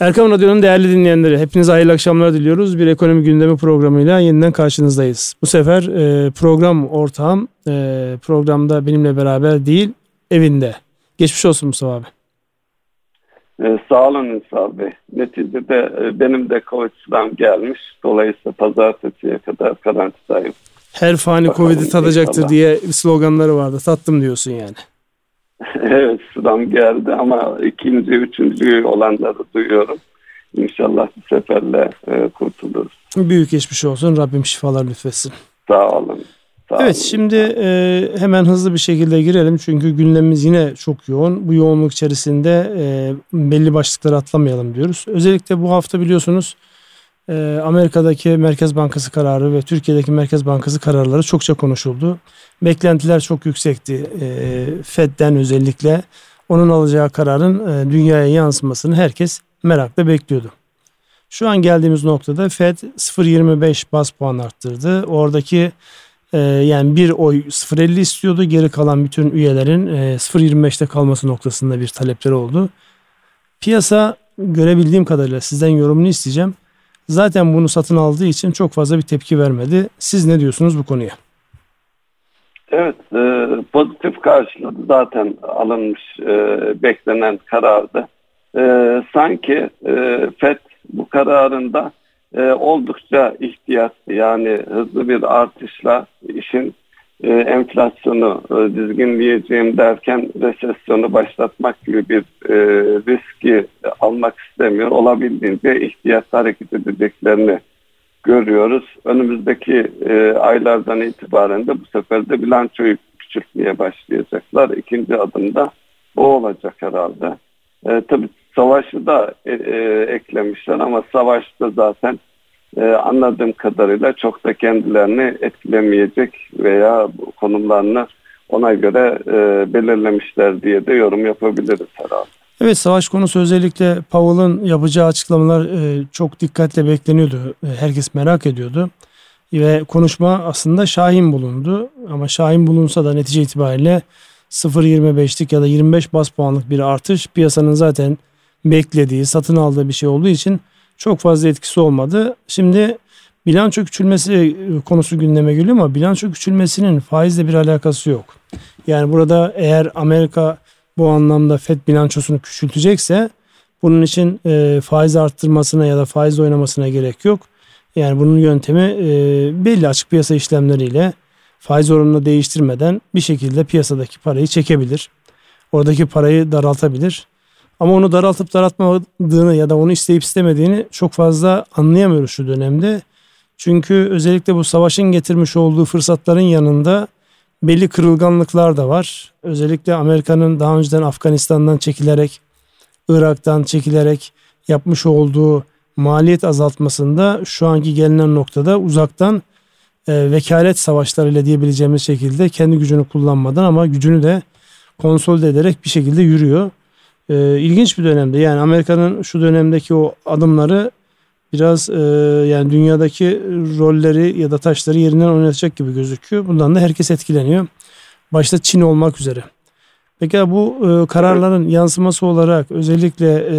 Erkam Radyo'nun değerli dinleyenleri, hepinize hayırlı akşamlar diliyoruz. Bir ekonomi gündemi programıyla yeniden karşınızdayız. Bu sefer e, program ortağım e, programda benimle beraber değil, evinde. Geçmiş olsun Mustafa abi. Ee, sağ olun Ünsal Bey. Neticede e, benim de Covid'den gelmiş. Dolayısıyla pazartesiye kadar karantindayım. Her fani Covid'i tadacaktır inşallah. diye sloganları vardı. Tattım diyorsun yani. evet sıram geldi ama ikinci, üçüncü olanları duyuyorum. İnşallah bu seferle e, kurtuluruz. Büyük geçmiş olsun. Rabbim şifalar lütfetsin. Sağ olun. Sağ evet olun. şimdi e, hemen hızlı bir şekilde girelim. Çünkü gündemimiz yine çok yoğun. Bu yoğunluk içerisinde e, belli başlıkları atlamayalım diyoruz. Özellikle bu hafta biliyorsunuz e, Amerika'daki Merkez Bankası kararı ve Türkiye'deki Merkez Bankası kararları çokça konuşuldu. Beklentiler çok yüksekti. E, Fed'den özellikle onun alacağı kararın e, dünyaya yansımasını herkes merakla bekliyordu. Şu an geldiğimiz noktada Fed 0.25 bas puan arttırdı. Oradaki e, yani bir oy 0.50 istiyordu. Geri kalan bütün üyelerin e, 0.25'te kalması noktasında bir talepleri oldu. Piyasa görebildiğim kadarıyla sizden yorumunu isteyeceğim. Zaten bunu satın aldığı için çok fazla bir tepki vermedi. Siz ne diyorsunuz bu konuya? Evet, e, pozitif karşıladı zaten alınmış e, beklenen karardı. E, sanki e, FED bu kararında e, oldukça ihtiyatlı yani hızlı bir artışla işin e, enflasyonu e, dizginleyeceğim derken resesyonu başlatmak gibi bir e, riski almak istemiyor. Olabildiğince ihtiyatlı hareket edeceklerini görüyoruz. Önümüzdeki e, aylardan itibaren de bu sefer de bilançoyu küçültmeye başlayacaklar. İkinci adımda o olacak herhalde. E, tabii savaşı da e, e, eklemişler ama savaşta zaten e, anladığım kadarıyla çok da kendilerini etkilemeyecek veya konumlarını ona göre e, belirlemişler diye de yorum yapabiliriz herhalde. Evet savaş konusu özellikle Powell'ın yapacağı açıklamalar e, çok dikkatle bekleniyordu. E, herkes merak ediyordu. Ve konuşma aslında Şahin bulundu. Ama Şahin bulunsa da netice itibariyle 0.25'lik ya da 25 bas puanlık bir artış piyasanın zaten beklediği, satın aldığı bir şey olduğu için çok fazla etkisi olmadı. Şimdi bilanço küçülmesi e, konusu gündeme geliyor ama bilanço küçülmesinin faizle bir alakası yok. Yani burada eğer Amerika bu anlamda FED bilançosunu küçültecekse bunun için e, faiz arttırmasına ya da faiz oynamasına gerek yok. Yani bunun yöntemi e, belli açık piyasa işlemleriyle faiz oranını değiştirmeden bir şekilde piyasadaki parayı çekebilir. Oradaki parayı daraltabilir. Ama onu daraltıp daraltmadığını ya da onu isteyip istemediğini çok fazla anlayamıyoruz şu dönemde. Çünkü özellikle bu savaşın getirmiş olduğu fırsatların yanında belli kırılganlıklar da var. Özellikle Amerika'nın daha önceden Afganistan'dan çekilerek, Irak'tan çekilerek yapmış olduğu maliyet azaltmasında şu anki gelinen noktada uzaktan e, vekalet savaşlarıyla diyebileceğimiz şekilde kendi gücünü kullanmadan ama gücünü de konsolide ederek bir şekilde yürüyor. E, ilginç bir dönemde yani Amerika'nın şu dönemdeki o adımları biraz e, yani dünyadaki rolleri ya da taşları yerinden oynatacak gibi gözüküyor. Bundan da herkes etkileniyor. Başta Çin olmak üzere. Peki bu e, kararların yansıması olarak özellikle e,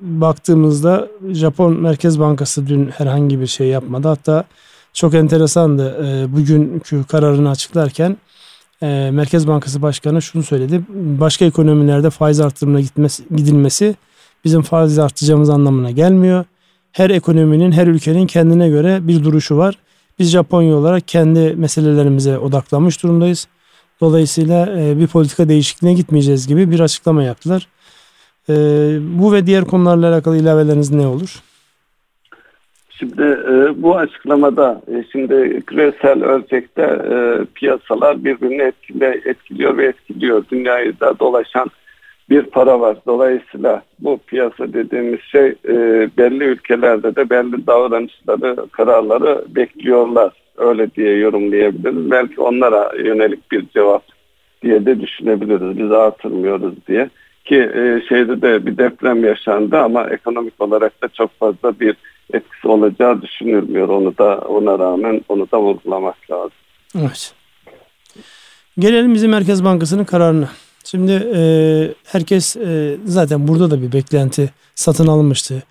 baktığımızda Japon Merkez Bankası dün herhangi bir şey yapmadı. Hatta çok enteresandı e, bugünkü kararını açıklarken e, Merkez Bankası Başkanı şunu söyledi. Başka ekonomilerde faiz artırımına gitmesi, gidilmesi bizim faiz arttıracağımız anlamına gelmiyor her ekonominin, her ülkenin kendine göre bir duruşu var. Biz Japonya olarak kendi meselelerimize odaklanmış durumdayız. Dolayısıyla e, bir politika değişikliğine gitmeyeceğiz gibi bir açıklama yaptılar. E, bu ve diğer konularla alakalı ilaveleriniz ne olur? Şimdi e, bu açıklamada şimdi küresel ölçekte piyasalar birbirini etkiliyor ve etkiliyor. Dünyayı da dolaşan bir para var. Dolayısıyla bu piyasa dediğimiz şey e, belli ülkelerde de belli davranışları, kararları bekliyorlar. Öyle diye yorumlayabiliriz. Belki onlara yönelik bir cevap diye de düşünebiliriz. Biz artırmıyoruz diye. Ki e, şeyde de bir deprem yaşandı ama ekonomik olarak da çok fazla bir etkisi olacağı düşünülmüyor. Onu da ona rağmen onu da vurgulamak lazım. Evet. Gelelim bizim Merkez Bankası'nın kararına. Şimdi e, herkes e, zaten burada da bir beklenti satın alınmıştı.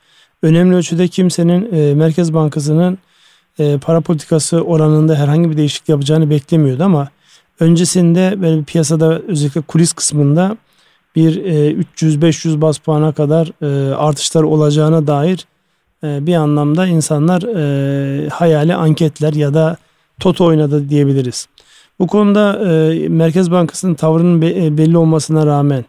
Önemli ölçüde kimsenin e, Merkez Bankası'nın e, para politikası oranında herhangi bir değişiklik yapacağını beklemiyordu ama öncesinde böyle piyasada özellikle kulis kısmında bir e, 300-500 bas puana kadar e, artışlar olacağına dair e, bir anlamda insanlar e, hayali anketler ya da toto oynadı diyebiliriz. Bu konuda e, Merkez Bankası'nın tavrının be, e, belli olmasına rağmen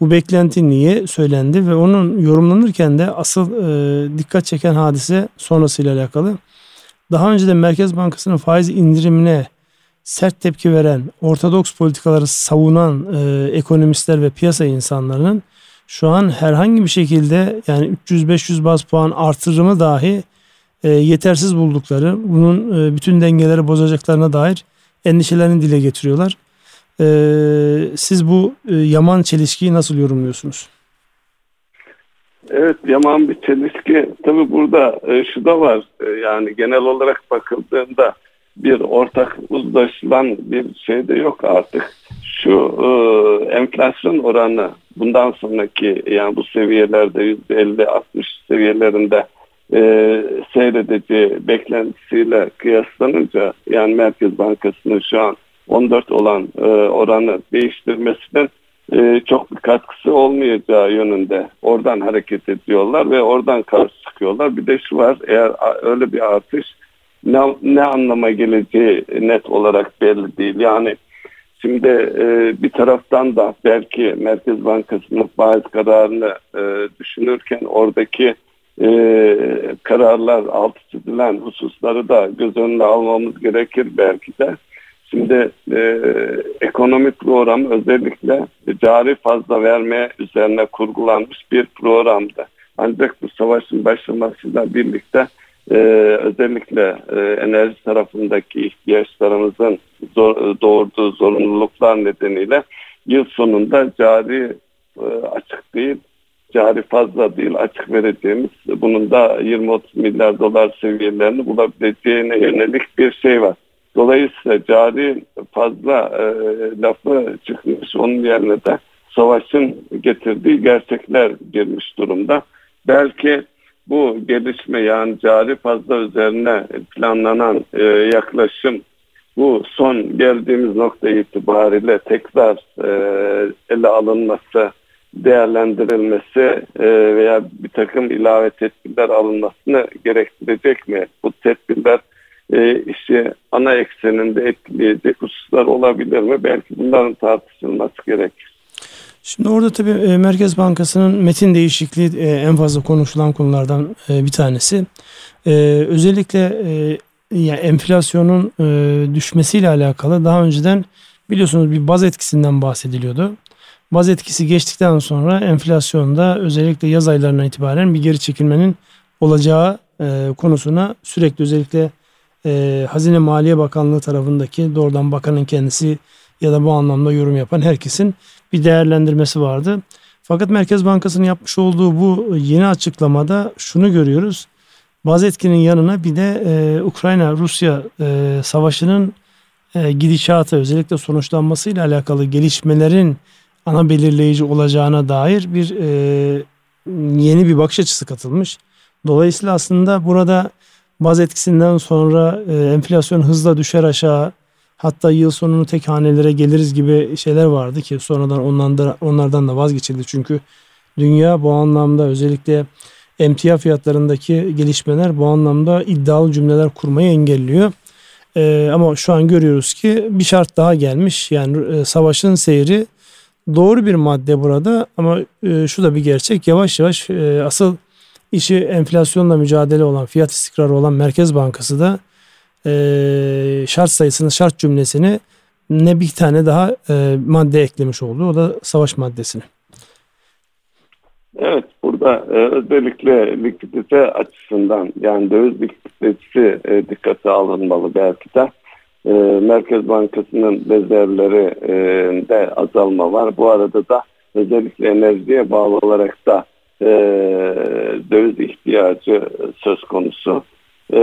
bu beklenti niye söylendi ve onun yorumlanırken de asıl e, dikkat çeken hadise sonrasıyla alakalı. Daha önce de Merkez Bankası'nın faiz indirimine sert tepki veren, ortodoks politikaları savunan e, ekonomistler ve piyasa insanlarının şu an herhangi bir şekilde yani 300-500 baz puan artırımı dahi e, yetersiz buldukları, bunun e, bütün dengeleri bozacaklarına dair endişelerini dile getiriyorlar. E, siz bu e, yaman çelişkiyi nasıl yorumluyorsunuz? Evet yaman bir çelişki. Tabii burada e, şu da var. E, yani genel olarak bakıldığında bir ortak uzlaşılan bir şey de yok artık. Şu e, enflasyon oranı bundan sonraki yani bu seviyelerde %50-60 seviyelerinde e, seyredeceği beklentisiyle kıyaslanınca yani Merkez Bankası'nın şu an 14 olan e, oranı değiştirmesinin e, çok bir katkısı olmayacağı yönünde oradan hareket ediyorlar ve oradan karşı çıkıyorlar. Bir de şu var eğer öyle bir artış ne, ne anlama geleceği net olarak belli değil. Yani şimdi e, bir taraftan da belki Merkez Bankası'nın faiz kararını e, düşünürken oradaki e, kararlar altı çizilen hususları da göz önüne almamız gerekir belki de. Şimdi e, ekonomik program özellikle cari fazla vermeye üzerine kurgulanmış bir programdı. Ancak bu savaşın başlamasıyla birlikte e, özellikle e, enerji tarafındaki ihtiyaçlarımızın zor, doğurduğu zorunluluklar nedeniyle yıl sonunda cari e, açık değil, cari fazla değil açık vereceğimiz bunun da 20-30 milyar dolar seviyelerini bulabileceğine yönelik bir şey var. Dolayısıyla cari fazla e, lafı çıkmış onun yerine de savaşın getirdiği gerçekler girmiş durumda. Belki bu gelişme yani cari fazla üzerine planlanan e, yaklaşım bu son geldiğimiz nokta itibariyle tekrar e, ele alınması, değerlendirilmesi e, veya bir takım ilave tedbirler alınmasını gerektirecek mi? Bu tedbirler e, işi ana ekseninde etkileyecek hususlar olabilir mi? Belki bunların tartışılması gerekir. Şimdi orada tabii e, Merkez Bankası'nın metin değişikliği en fazla konuşulan konulardan bir tanesi. Özellikle yani enflasyonun düşmesiyle alakalı daha önceden biliyorsunuz bir baz etkisinden bahsediliyordu. Baz etkisi geçtikten sonra enflasyonda özellikle yaz aylarına itibaren bir geri çekilmenin olacağı konusuna sürekli özellikle Hazine Maliye Bakanlığı tarafındaki doğrudan bakanın kendisi ya da bu anlamda yorum yapan herkesin bir değerlendirmesi vardı. Fakat Merkez Bankası'nın yapmış olduğu bu yeni açıklamada şunu görüyoruz. Bazı etkinin yanına bir de e, Ukrayna-Rusya e, savaşının e, gidişatı özellikle sonuçlanmasıyla alakalı gelişmelerin ana belirleyici olacağına dair bir e, yeni bir bakış açısı katılmış. Dolayısıyla aslında burada baz etkisinden sonra e, enflasyon hızla düşer aşağı Hatta yıl sonunu tek hanelere geliriz gibi şeyler vardı ki sonradan onlardan da, onlardan da vazgeçildi. Çünkü dünya bu anlamda özellikle emtia fiyatlarındaki gelişmeler bu anlamda iddialı cümleler kurmayı engelliyor. Ee, ama şu an görüyoruz ki bir şart daha gelmiş. Yani e, savaşın seyri doğru bir madde burada ama e, şu da bir gerçek. Yavaş yavaş e, asıl işi enflasyonla mücadele olan, fiyat istikrarı olan Merkez Bankası da e, şart sayısını, şart cümlesini ne bir tane daha e, madde eklemiş oldu. O da savaş maddesini. Evet burada e, özellikle likidite açısından yani döviz likiditesi e, dikkate alınmalı belki de. E, Merkez Bankası'nın rezervleri de azalma var. Bu arada da özellikle enerjiye bağlı olarak da e, döviz ihtiyacı söz konusu. E,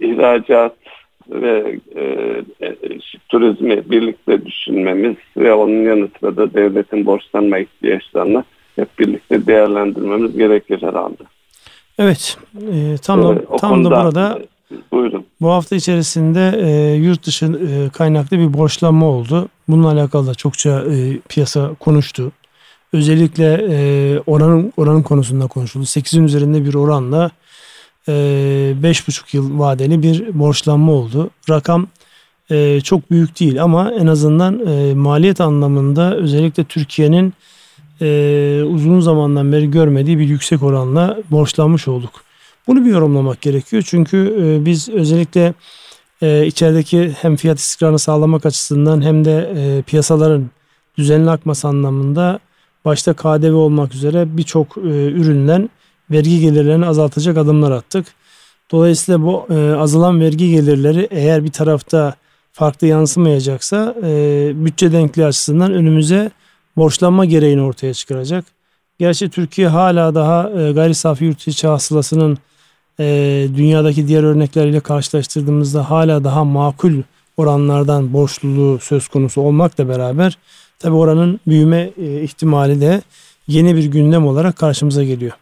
ihracat ve e, e, turizmi birlikte düşünmemiz ve onun yanı sıra da devletin borçlanma ihtiyaçlarını hep birlikte değerlendirmemiz gerekir herhalde. Evet, e, tam, da, ee, tam konuda, da burada buyurun. bu hafta içerisinde e, yurt dışı e, kaynaklı bir borçlanma oldu. Bununla alakalı da çokça e, piyasa konuştu. Özellikle e, oranın oranın konusunda konuşuldu. 8'in üzerinde bir oranla e, 5,5 yıl vadeli bir borçlanma oldu. Rakam e, çok büyük değil ama en azından e, maliyet anlamında özellikle Türkiye'nin e, uzun zamandan beri görmediği bir yüksek oranla borçlanmış olduk. Bunu bir yorumlamak gerekiyor çünkü e, biz özellikle e, içerideki hem fiyat istikrarını sağlamak açısından hem de e, piyasaların düzenli akması anlamında başta KDV olmak üzere birçok e, üründen vergi gelirlerini azaltacak adımlar attık. Dolayısıyla bu e, azalan vergi gelirleri eğer bir tarafta farklı yansımayacaksa e, bütçe denkliği açısından önümüze borçlanma gereğini ortaya çıkaracak. Gerçi Türkiye hala daha e, gayri safi yurt içi hasılasının e, dünyadaki diğer örnekleriyle karşılaştırdığımızda hala daha makul oranlardan borçluluğu söz konusu olmakla beraber tabi oranın büyüme e, ihtimali de yeni bir gündem olarak karşımıza geliyor.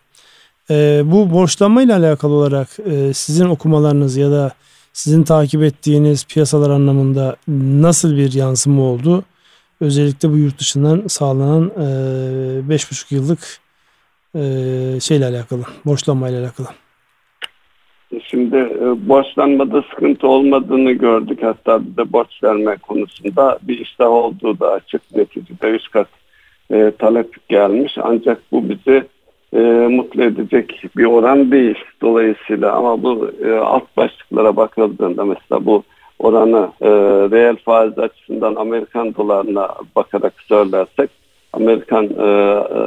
E, bu borçlanma ile alakalı olarak e, sizin okumalarınız ya da sizin takip ettiğiniz piyasalar anlamında nasıl bir yansıma oldu? Özellikle bu yurt dışından sağlanan e, beş buçuk yıllık e, şeyle alakalı, borçlanma ile alakalı. Şimdi e, borçlanmada sıkıntı olmadığını gördük. Hatta bir de borç verme konusunda bir iştah olduğu da açık. Neticede 3 kat e, talep gelmiş. Ancak bu bizi e, mutlu edecek bir oran değil. Dolayısıyla ama bu e, alt başlıklara bakıldığında mesela bu oranı e, reel faiz açısından Amerikan dolarına bakarak söylersek Amerikan e, e,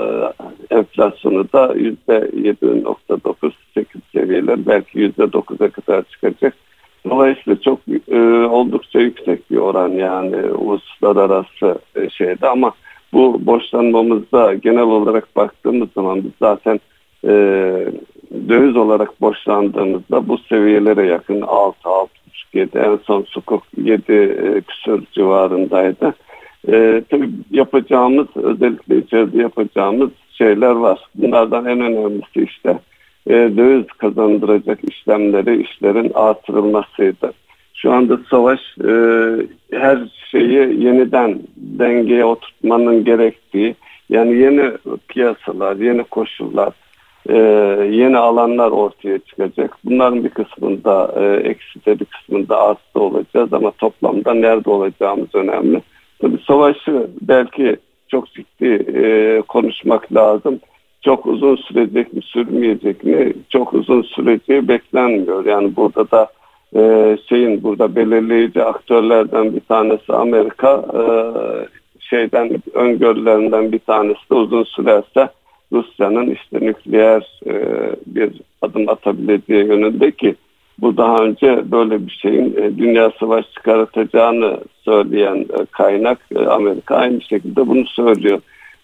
enflasyonu da %7.98 seviyeler belki %9'a kadar çıkacak. Dolayısıyla çok e, oldukça yüksek bir oran yani uluslararası e, şeyde ama bu borçlanmamızda genel olarak baktığımız zaman biz zaten e, döviz olarak borçlandığımızda bu seviyelere yakın 6, 6 7 en son sukuk 7 e, küsur civarındaydı. E, tabii yapacağımız özellikle içeride yapacağımız şeyler var. Bunlardan en önemlisi işte e, döviz kazandıracak işlemleri, işlerin artırılmasıydı. Şu anda savaş e, her şeyi yeniden dengeye oturtmanın gerektiği, yani yeni piyasalar, yeni koşullar, e, yeni alanlar ortaya çıkacak. Bunların bir kısmında e, ekside bir kısmında artı olacağız ama toplamda nerede olacağımız önemli. Tabii savaşı belki çok ciddi e, konuşmak lazım. Çok uzun sürecek mi sürmeyecek mi çok uzun süreci beklenmiyor. Yani burada da e, şeyin burada belirleyici aktörlerden bir tanesi Amerika e, şeyden öngörülerinden bir tanesi de uzun sürerse Rusya'nın işte nükleer e, bir adım atabileceği yönündeki bu daha önce böyle bir şeyin e, dünya savaş çıkartacağını söyleyen e, kaynak e, Amerika aynı şekilde bunu söylüyor.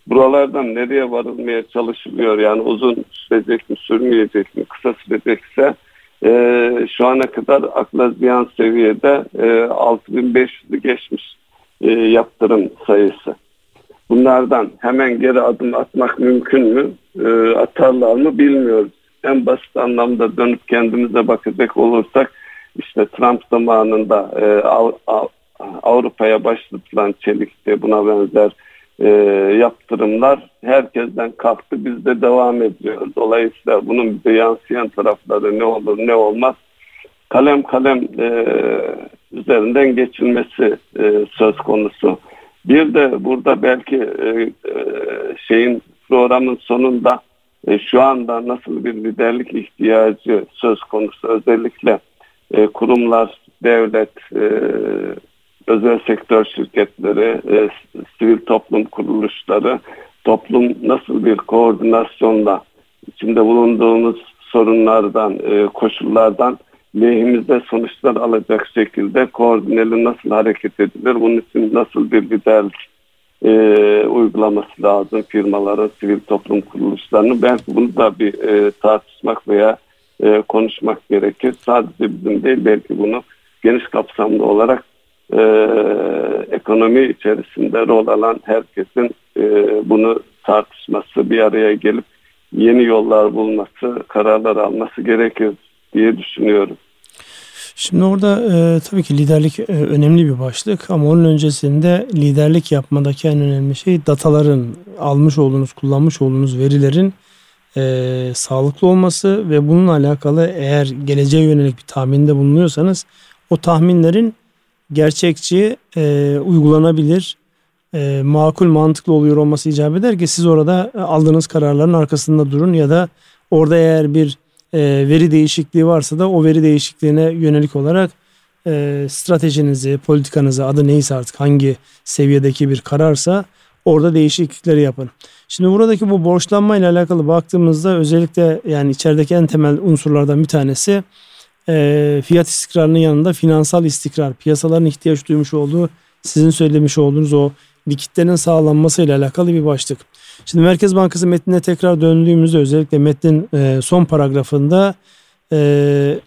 Buralardan nereye varılmaya çalışılıyor yani uzun sürecek mi sürmeyecek mi kısa sürecekse e, şu ana kadar akla ziyan seviyede e, 6500'ü geçmiş e, yaptırım sayısı. Bunlardan hemen geri adım atmak mümkün mü? E, atarlar mı bilmiyoruz. En basit anlamda dönüp kendimize bakacak olursak işte Trump zamanında e, Avrupa'ya başlatılan çelikte buna benzer e, yaptırımlar herkesten kalktı bizde devam ediyor. Dolayısıyla bunun bize yansıyan tarafları ne olur ne olmaz kalem kalem e, üzerinden geçilmesi e, söz konusu. Bir de burada belki e, e, şeyin programın sonunda e, şu anda nasıl bir liderlik ihtiyacı söz konusu özellikle e, kurumlar, devlet, e, özel sektör şirketleri, e, sivil toplum kuruluşları, toplum nasıl bir koordinasyonla içinde bulunduğumuz sorunlardan, e, koşullardan lehimizde sonuçlar alacak şekilde koordineli nasıl hareket edilir? Bunun için nasıl bir liderlik e, uygulaması lazım firmaların, sivil toplum kuruluşlarının? Belki bunu da bir e, tartışmak veya e, konuşmak gerekir. Sadece bizim değil belki bunu geniş kapsamlı olarak e, ekonomi içerisinde rol alan herkesin e, bunu tartışması, bir araya gelip yeni yollar bulması, kararlar alması gerekir diye düşünüyorum. Şimdi orada e, tabii ki liderlik e, önemli bir başlık ama onun öncesinde liderlik yapmadaki en önemli şey dataların almış olduğunuz, kullanmış olduğunuz verilerin e, sağlıklı olması ve bununla alakalı eğer geleceğe yönelik bir tahminde bulunuyorsanız o tahminlerin gerçekçi, e, uygulanabilir, e, makul, mantıklı oluyor olması icap eder ki siz orada aldığınız kararların arkasında durun ya da orada eğer bir e, veri değişikliği varsa da o veri değişikliğine yönelik olarak e, stratejinizi, politikanızı adı neyse artık hangi seviyedeki bir kararsa orada değişiklikleri yapın. Şimdi buradaki bu borçlanma ile alakalı baktığımızda özellikle yani içerideki en temel unsurlardan bir tanesi e, fiyat istikrarının yanında finansal istikrar, piyasaların ihtiyaç duymuş olduğu sizin söylemiş olduğunuz o likitlerin sağlanması ile alakalı bir başlık. Şimdi Merkez Bankası metnine tekrar döndüğümüzde özellikle metnin e, son paragrafında e,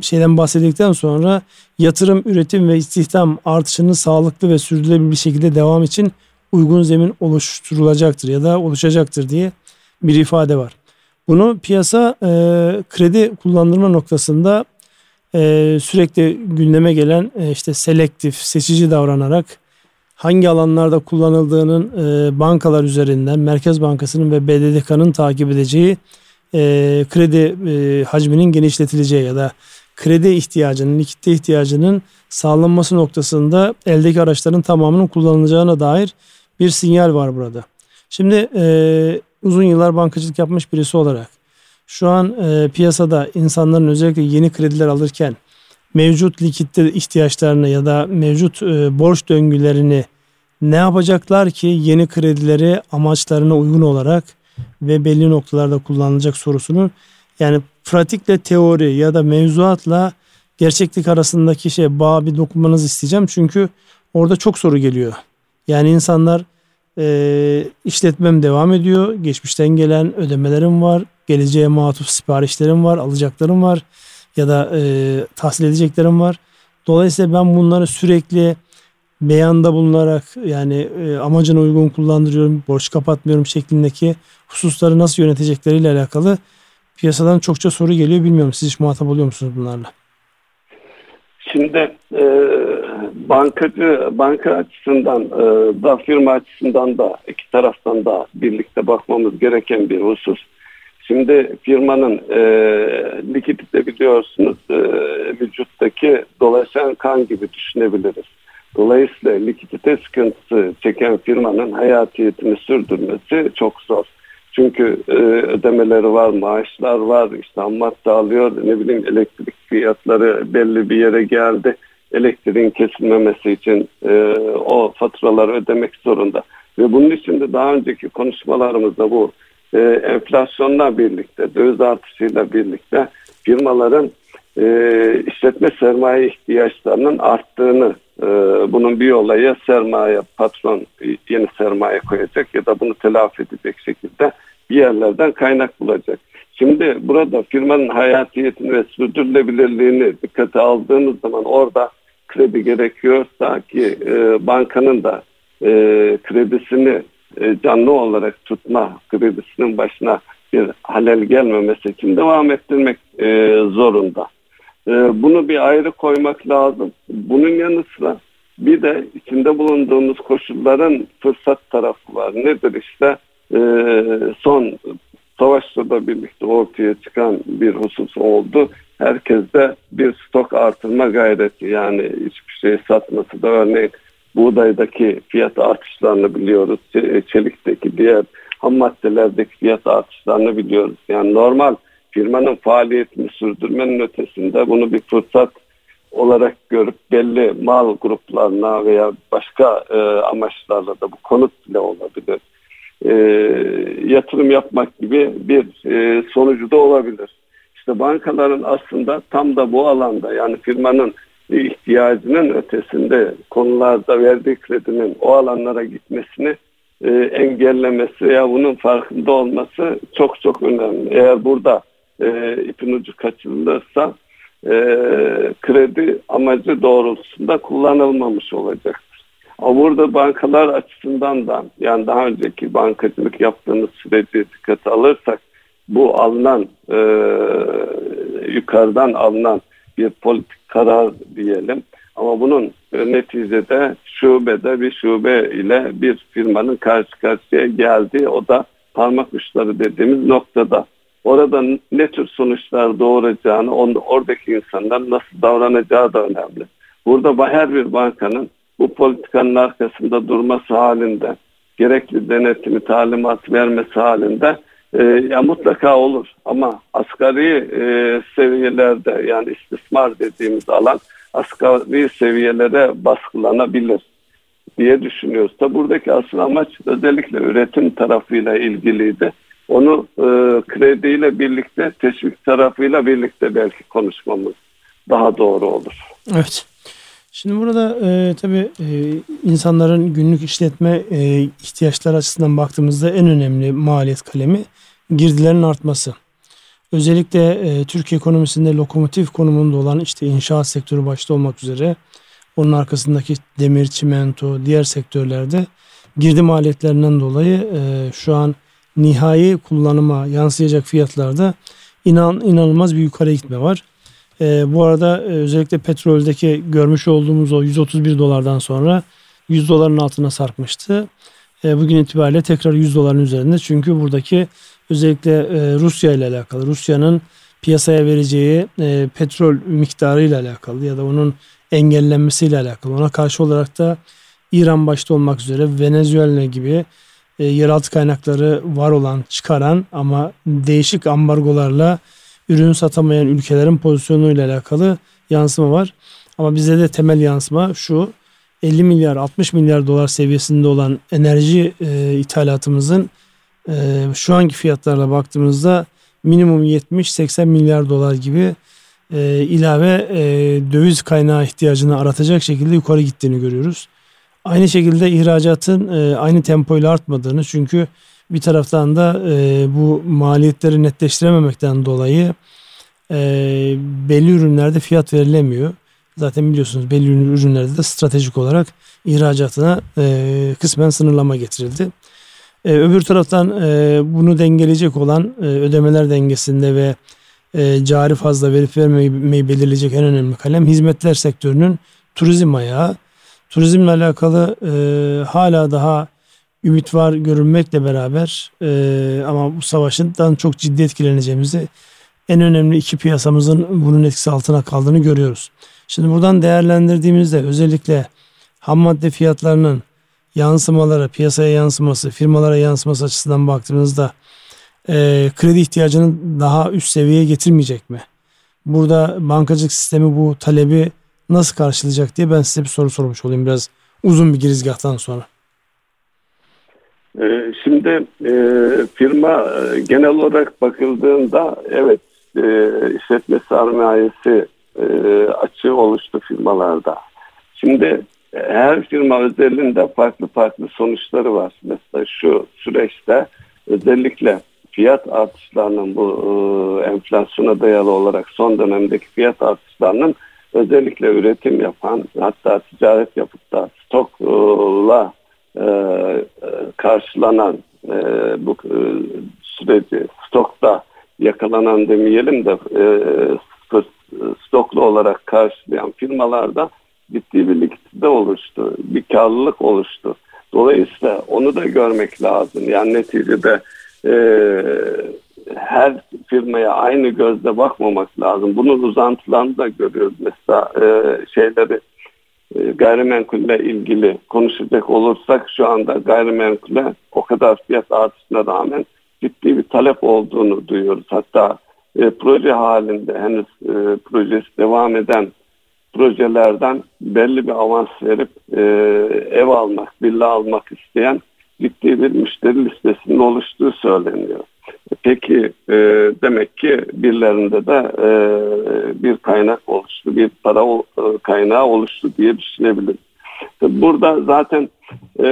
şeyden bahsedildikten sonra yatırım, üretim ve istihdam artışının sağlıklı ve sürdürülebilir bir şekilde devam için uygun zemin oluşturulacaktır ya da oluşacaktır diye bir ifade var. Bunu piyasa e, kredi kullandırma noktasında e, sürekli gündeme gelen e, işte selektif, seçici davranarak hangi alanlarda kullanıldığının e, bankalar üzerinden Merkez Bankası'nın ve BDDK'nın takip edeceği e, kredi e, hacminin genişletileceği ya da kredi ihtiyacının, likitte ihtiyacının sağlanması noktasında eldeki araçların tamamının kullanılacağına dair bir sinyal var burada. Şimdi e, uzun yıllar bankacılık yapmış birisi olarak şu an e, piyasada insanların özellikle yeni krediler alırken mevcut likitte ihtiyaçlarını ya da mevcut e, borç döngülerini ne yapacaklar ki yeni kredileri amaçlarına uygun olarak ve belli noktalarda kullanılacak sorusunu yani pratikle teori ya da mevzuatla gerçeklik arasındaki şey bağ bir dokunmanızı isteyeceğim. Çünkü orada çok soru geliyor. Yani insanlar e, işletmem devam ediyor. Geçmişten gelen ödemelerim var. Geleceğe matuf siparişlerim var. Alacaklarım var. Ya da e, tahsil edeceklerim var. Dolayısıyla ben bunları sürekli beyanda bulunarak yani e, amacına uygun kullandırıyorum, borç kapatmıyorum şeklindeki hususları nasıl yönetecekleriyle alakalı piyasadan çokça soru geliyor. Bilmiyorum siz hiç muhatap oluyor musunuz bunlarla? Şimdi e, bankacı banka açısından e, da firma açısından da iki taraftan da birlikte bakmamız gereken bir husus. Şimdi firmanın e, likidite biliyorsunuz e, vücuttaki dolaşan kan gibi düşünebiliriz. Dolayısıyla likidite sıkıntısı çeken firmanın hayatiyetini sürdürmesi çok zor. Çünkü e, ödemeleri var, maaşlar var, işte ham madde ne bileyim elektrik fiyatları belli bir yere geldi. Elektriğin kesilmemesi için e, o faturaları ödemek zorunda. Ve bunun için de daha önceki konuşmalarımızda bu e, enflasyonla birlikte, döviz artışıyla birlikte firmaların e, işletme sermaye ihtiyaçlarının arttığını e, bunun bir olayı sermaye patron yeni sermaye koyacak ya da bunu telafi edecek şekilde bir yerlerden kaynak bulacak. Şimdi burada firmanın hayatiyetini ve sürdürülebilirliğini dikkate aldığımız zaman orada kredi gerekiyorsa ki e, bankanın da e, kredisini e, canlı olarak tutma, kredisinin başına bir halel gelmemesi için devam ettirmek e, zorunda. E, bunu bir ayrı koymak lazım. Bunun yanı sıra bir de içinde bulunduğumuz koşulların fırsat tarafı var. Nedir işte? E, son savaşla da birlikte ortaya çıkan bir husus oldu. Herkes de bir stok artırma gayreti yani hiçbir şey satması da örneğin buğdaydaki fiyat artışlarını biliyoruz. Çelikteki diğer ham maddelerdeki fiyat artışlarını biliyoruz. Yani normal firmanın faaliyetini sürdürmenin ötesinde bunu bir fırsat olarak görüp belli mal gruplarına veya başka e, amaçlarla da bu konut bile olabilir. E, yatırım yapmak gibi bir e, sonucu da olabilir. İşte bankaların aslında tam da bu alanda yani firmanın ihtiyacının ötesinde konularda verdiği kredinin o alanlara gitmesini e, engellemesi veya bunun farkında olması çok çok önemli. Eğer burada e, ipin ucu kaçırılırsa e, kredi amacı doğrultusunda kullanılmamış olacaktır. Ama burada bankalar açısından da yani daha önceki bankacılık yaptığımız süreci dikkate alırsak bu alınan e, yukarıdan alınan bir politik karar diyelim. Ama bunun neticede şubede bir şube ile bir firmanın karşı karşıya geldiği o da parmak uçları dediğimiz noktada. Orada ne tür sonuçlar doğuracağını, oradaki insanlar nasıl davranacağı da önemli. Burada her bir bankanın bu politikanın arkasında durması halinde, gerekli denetimi, talimat vermesi halinde e, ya mutlaka olur. Ama asgari e, seviyelerde yani istismar dediğimiz alan asgari seviyelere baskılanabilir diye düşünüyoruz. Da buradaki asıl amaç özellikle üretim tarafıyla ilgiliydi. Onu e, krediyle birlikte, teşvik tarafıyla birlikte belki konuşmamız daha doğru olur. Evet. Şimdi burada e, tabii e, insanların günlük işletme e, ihtiyaçları açısından baktığımızda en önemli maliyet kalemi girdilerin artması. Özellikle e, Türkiye ekonomisinde lokomotif konumunda olan işte inşaat sektörü başta olmak üzere onun arkasındaki demir, çimento, diğer sektörlerde girdi maliyetlerinden dolayı e, şu an nihai kullanıma yansıyacak fiyatlarda inan, inanılmaz bir yukarı gitme var. E, bu arada e, özellikle petroldeki görmüş olduğumuz o 131 dolardan sonra 100 doların altına sarkmıştı. E, bugün itibariyle tekrar 100 doların üzerinde. Çünkü buradaki özellikle e, Rusya ile alakalı, Rusya'nın piyasaya vereceği e, petrol miktarı ile alakalı ya da onun engellenmesiyle alakalı. Ona karşı olarak da İran başta olmak üzere Venezuela gibi e, yeraltı kaynakları var olan, çıkaran ama değişik ambargolarla ürün satamayan ülkelerin pozisyonuyla alakalı yansıma var. Ama bize de temel yansıma şu 50 milyar 60 milyar dolar seviyesinde olan enerji e, ithalatımızın e, şu anki fiyatlarla baktığımızda minimum 70-80 milyar dolar gibi e, ilave e, döviz kaynağı ihtiyacını aratacak şekilde yukarı gittiğini görüyoruz. Aynı şekilde ihracatın e, aynı tempoyla artmadığını çünkü bir taraftan da e, bu maliyetleri netleştirememekten dolayı e, belli ürünlerde fiyat verilemiyor. Zaten biliyorsunuz belli ürünlerde de stratejik olarak ihracatına kısmen sınırlama getirildi. Öbür taraftan bunu dengeleyecek olan ödemeler dengesinde ve cari fazla verip vermeyi belirleyecek en önemli kalem hizmetler sektörünün turizm ayağı. Turizmle alakalı e, hala daha ümit var görünmekle beraber e, ama bu savaşından çok ciddi etkileneceğimizi en önemli iki piyasamızın bunun etkisi altına kaldığını görüyoruz. Şimdi buradan değerlendirdiğimizde özellikle ham madde fiyatlarının yansımaları, piyasaya yansıması, firmalara yansıması açısından baktığımızda e, kredi ihtiyacını daha üst seviyeye getirmeyecek mi? Burada bankacılık sistemi bu talebi nasıl karşılayacak diye ben size bir soru sormuş olayım biraz uzun bir girizgahtan sonra. Ee, şimdi e, firma e, genel olarak bakıldığında evet e, işletme sermayesi açığı oluştu firmalarda. Şimdi her firma özelinde farklı farklı sonuçları var. Mesela şu süreçte özellikle fiyat artışlarının bu e, enflasyona dayalı olarak son dönemdeki fiyat artışlarının özellikle üretim yapan hatta ticaret yapıp da stokla e, karşılanan e, bu e, süreci stokta yakalanan demeyelim de e, stoklu olarak karşılayan firmalarda ciddi bir likidite oluştu, bir karlılık oluştu. Dolayısıyla onu da görmek lazım. Yani neticede e, her firmaya aynı gözle bakmamak lazım. Bunun uzantılarını da görüyoruz. Mesela e, şeyleri e, gayrimenkulle ilgili konuşacak olursak şu anda gayrimenkule o kadar fiyat artışına rağmen ciddi bir talep olduğunu duyuyoruz. Hatta e, proje halinde henüz e, projesi devam eden projelerden belli bir avans verip e, ev almak, villa almak isteyen ciddi bir müşteri listesinin oluştuğu söyleniyor. Peki e, demek ki birilerinde de e, bir kaynak oluştu, bir para e, kaynağı oluştu diye düşünebiliriz. Burada zaten e,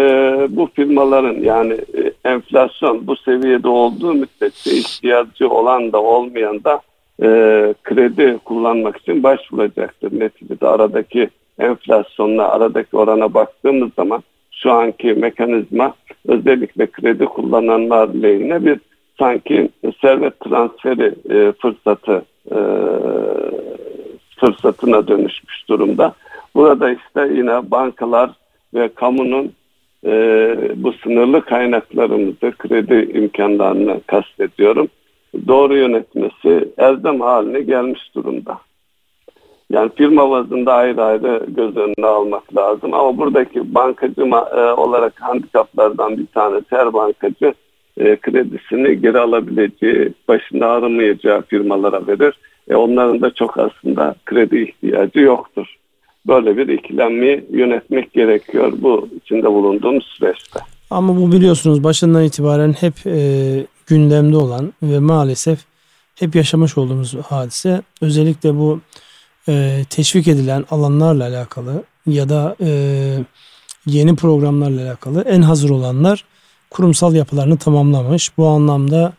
bu firmaların yani e, enflasyon bu seviyede olduğu müddetçe ihtiyacı olan da olmayan da e, kredi kullanmak için başvuracaktır. Neticede aradaki enflasyonla aradaki orana baktığımız zaman şu anki mekanizma özellikle kredi kullananlar lehine bir sanki servet transferi e, fırsatı e, fırsatına dönüşmüş durumda. Burada işte yine bankalar ve kamunun e, bu sınırlı kaynaklarımızı, kredi imkanlarını kastediyorum. Doğru yönetmesi erdem haline gelmiş durumda. Yani firma bazında ayrı ayrı göz önüne almak lazım. Ama buradaki bankacı e, olarak handikaplardan bir tanesi her bankacı e, kredisini geri alabileceği, başında ağrımayacağı firmalara verir. E, onların da çok aslında kredi ihtiyacı yoktur. Böyle bir ikilenmeyi yönetmek gerekiyor bu içinde bulunduğumuz süreçte. Ama bu biliyorsunuz başından itibaren hep e, gündemde olan ve maalesef hep yaşamış olduğumuz hadise. Özellikle bu e, teşvik edilen alanlarla alakalı ya da e, yeni programlarla alakalı en hazır olanlar kurumsal yapılarını tamamlamış. Bu anlamda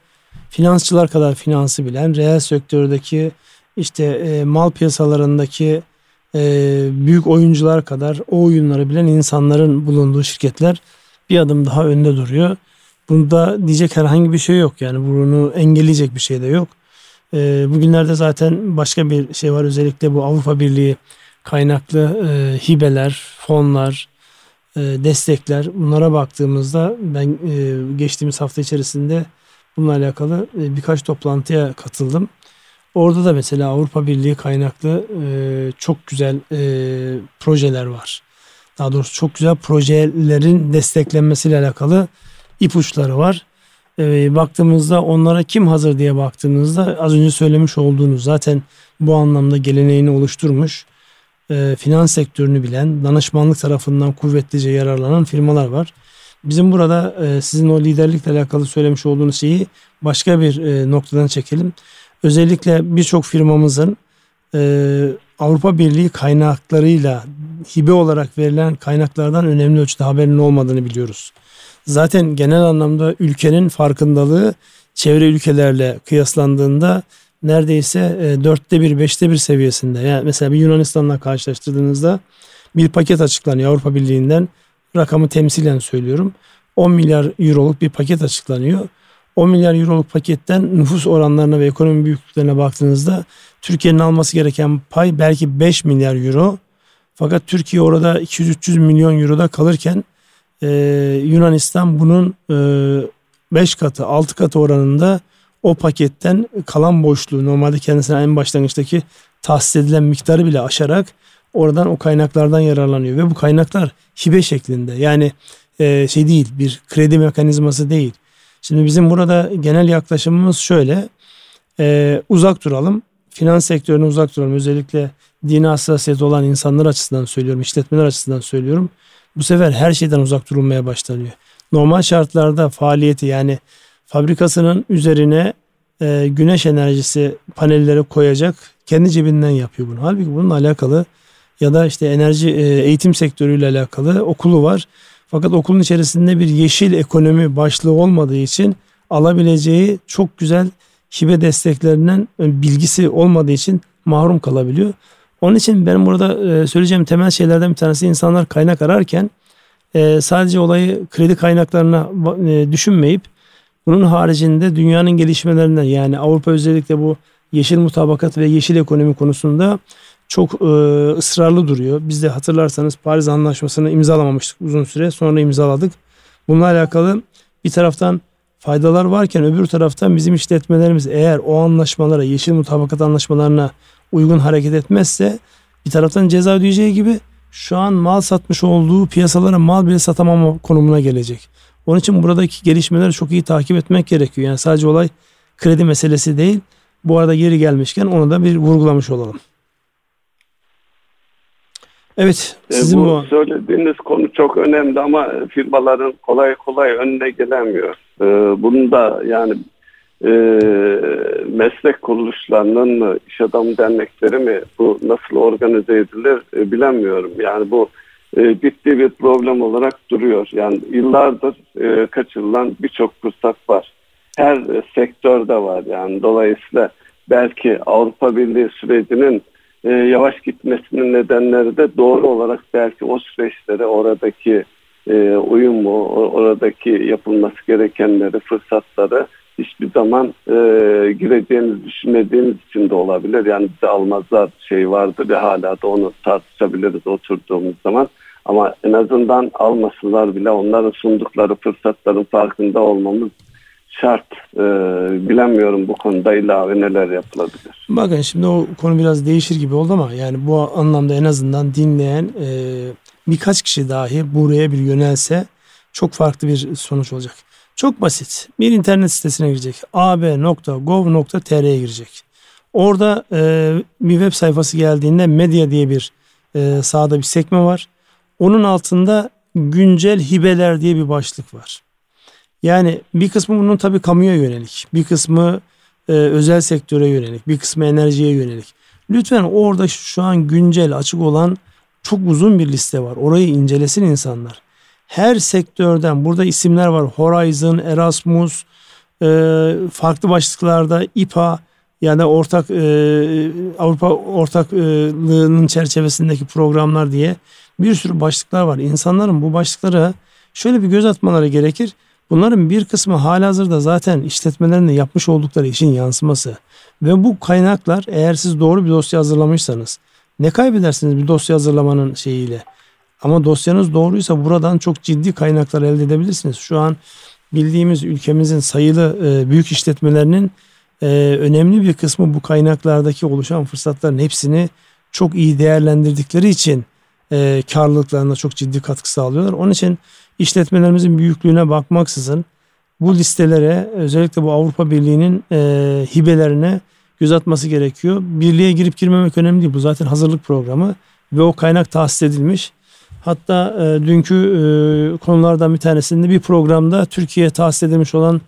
finansçılar kadar finansı bilen, reel sektördeki işte e, mal piyasalarındaki e, büyük oyuncular kadar o oyunları bilen insanların bulunduğu şirketler bir adım daha önde duruyor. Bunda diyecek herhangi bir şey yok yani bunu engelleyecek bir şey de yok. E, bugünlerde zaten başka bir şey var özellikle bu Avrupa Birliği kaynaklı e, hibeler, fonlar, destekler bunlara baktığımızda ben e, geçtiğimiz hafta içerisinde bununla alakalı e, birkaç toplantıya katıldım. Orada da mesela Avrupa Birliği kaynaklı e, çok güzel e, projeler var. Daha doğrusu çok güzel projelerin desteklenmesiyle alakalı ipuçları var. E, baktığımızda onlara kim hazır diye baktığımızda az önce söylemiş olduğunuz zaten bu anlamda geleneğini oluşturmuş e, finans sektörünü bilen, danışmanlık tarafından kuvvetlice yararlanan firmalar var. Bizim burada e, sizin o liderlikle alakalı söylemiş olduğunuz şeyi başka bir e, noktadan çekelim. Özellikle birçok firmamızın e, Avrupa Birliği kaynaklarıyla hibe olarak verilen kaynaklardan önemli ölçüde haberinin olmadığını biliyoruz. Zaten genel anlamda ülkenin farkındalığı çevre ülkelerle kıyaslandığında neredeyse e, dörtte bir, beşte bir seviyesinde. Yani mesela bir Yunanistan'la karşılaştırdığınızda bir paket açıklanıyor Avrupa Birliği'nden. Rakamı temsilen söylüyorum. 10 milyar euroluk bir paket açıklanıyor. 10 milyar euroluk paketten nüfus oranlarına ve ekonomi büyüklüklerine baktığınızda Türkiye'nin alması gereken pay belki 5 milyar euro. Fakat Türkiye orada 200-300 milyon euroda kalırken e, Yunanistan bunun e, 5 katı 6 katı oranında o paketten kalan boşluğu normalde kendisine en başlangıçtaki tahsis edilen miktarı bile aşarak oradan o kaynaklardan yararlanıyor. Ve bu kaynaklar hibe şeklinde. Yani e, şey değil bir kredi mekanizması değil. Şimdi bizim burada genel yaklaşımımız şöyle. E, uzak duralım finans sektörüne uzak duralım. Özellikle dini hassasiyeti olan insanlar açısından söylüyorum işletmeler açısından söylüyorum. Bu sefer her şeyden uzak durulmaya başlanıyor. Normal şartlarda faaliyeti yani fabrikasının üzerine e, güneş enerjisi panelleri koyacak kendi cebinden yapıyor bunu. Halbuki bununla alakalı ya da işte enerji e, eğitim sektörüyle alakalı okulu var. Fakat okulun içerisinde bir yeşil ekonomi başlığı olmadığı için alabileceği çok güzel hibe desteklerinden bilgisi olmadığı için mahrum kalabiliyor. Onun için benim burada e, söyleyeceğim temel şeylerden bir tanesi insanlar kaynak ararken e, sadece olayı kredi kaynaklarına e, düşünmeyip bunun haricinde dünyanın gelişmelerinden yani Avrupa özellikle bu yeşil mutabakat ve yeşil ekonomi konusunda çok e, ısrarlı duruyor. Biz de hatırlarsanız Paris Anlaşması'nı imzalamamıştık uzun süre sonra imzaladık. Bununla alakalı bir taraftan faydalar varken öbür taraftan bizim işletmelerimiz eğer o anlaşmalara yeşil mutabakat anlaşmalarına uygun hareket etmezse bir taraftan ceza ödeyeceği gibi şu an mal satmış olduğu piyasalara mal bile satamama konumuna gelecek. Onun için buradaki gelişmeleri çok iyi takip etmek gerekiyor. Yani sadece olay kredi meselesi değil. Bu arada geri gelmişken onu da bir vurgulamış olalım. Evet. E, sizin bu, bu söylediğiniz konu çok önemli ama firmaların kolay kolay önüne gelemiyor. E, bunu da yani e, meslek kuruluşlarının mı, iş adam dernekleri mi bu nasıl organize edilir e, bilemiyorum. Yani bu e, ciddi bir problem olarak duruyor. Yani yıllardır e, kaçırılan birçok fırsat var. Her e, sektörde var yani. Dolayısıyla belki Avrupa Birliği sürecinin e, yavaş gitmesinin nedenleri de doğru olarak belki o süreçleri oradaki e, uyumu, oradaki yapılması gerekenleri, fırsatları hiçbir zaman e, gireceğinizi düşünmediğiniz için de olabilir. Yani bize almazlar şey vardı ve hala da onu tartışabiliriz oturduğumuz zaman. Ama en azından almasınlar bile onların sundukları fırsatların farkında olmamız şart. Ee, bilemiyorum bu konuda ilave neler yapılabilir. Bakın şimdi o konu biraz değişir gibi oldu ama yani bu anlamda en azından dinleyen e, birkaç kişi dahi buraya bir yönelse çok farklı bir sonuç olacak. Çok basit. Bir internet sitesine girecek. ab.gov.tr'ye girecek. Orada e, bir web sayfası geldiğinde medya diye bir e, sağda bir sekme var. Onun altında güncel hibeler diye bir başlık var. Yani bir kısmı bunun tabii kamuya yönelik, bir kısmı e, özel sektöre yönelik, bir kısmı enerjiye yönelik. Lütfen orada şu an güncel açık olan çok uzun bir liste var. Orayı incelesin insanlar. Her sektörden burada isimler var. Horizon, Erasmus, e, farklı başlıklarda İPA yani ortak e, Avrupa ortaklığının çerçevesindeki programlar diye bir sürü başlıklar var. İnsanların bu başlıklara şöyle bir göz atmaları gerekir. Bunların bir kısmı halihazırda zaten işletmelerinde yapmış oldukları işin yansıması. Ve bu kaynaklar eğer siz doğru bir dosya hazırlamışsanız ne kaybedersiniz bir dosya hazırlamanın şeyiyle. Ama dosyanız doğruysa buradan çok ciddi kaynaklar elde edebilirsiniz. Şu an bildiğimiz ülkemizin sayılı e, büyük işletmelerinin e, önemli bir kısmı bu kaynaklardaki oluşan fırsatların hepsini çok iyi değerlendirdikleri için e, karlılıklarına çok ciddi katkı sağlıyorlar. Onun için işletmelerimizin büyüklüğüne bakmaksızın bu listelere özellikle bu Avrupa Birliği'nin e, hibelerine göz atması gerekiyor. Birliğe girip girmemek önemli değil. Bu zaten hazırlık programı ve o kaynak tahsis edilmiş. Hatta e, dünkü e, konulardan bir tanesinde bir programda Türkiye'ye tahsis edilmiş olan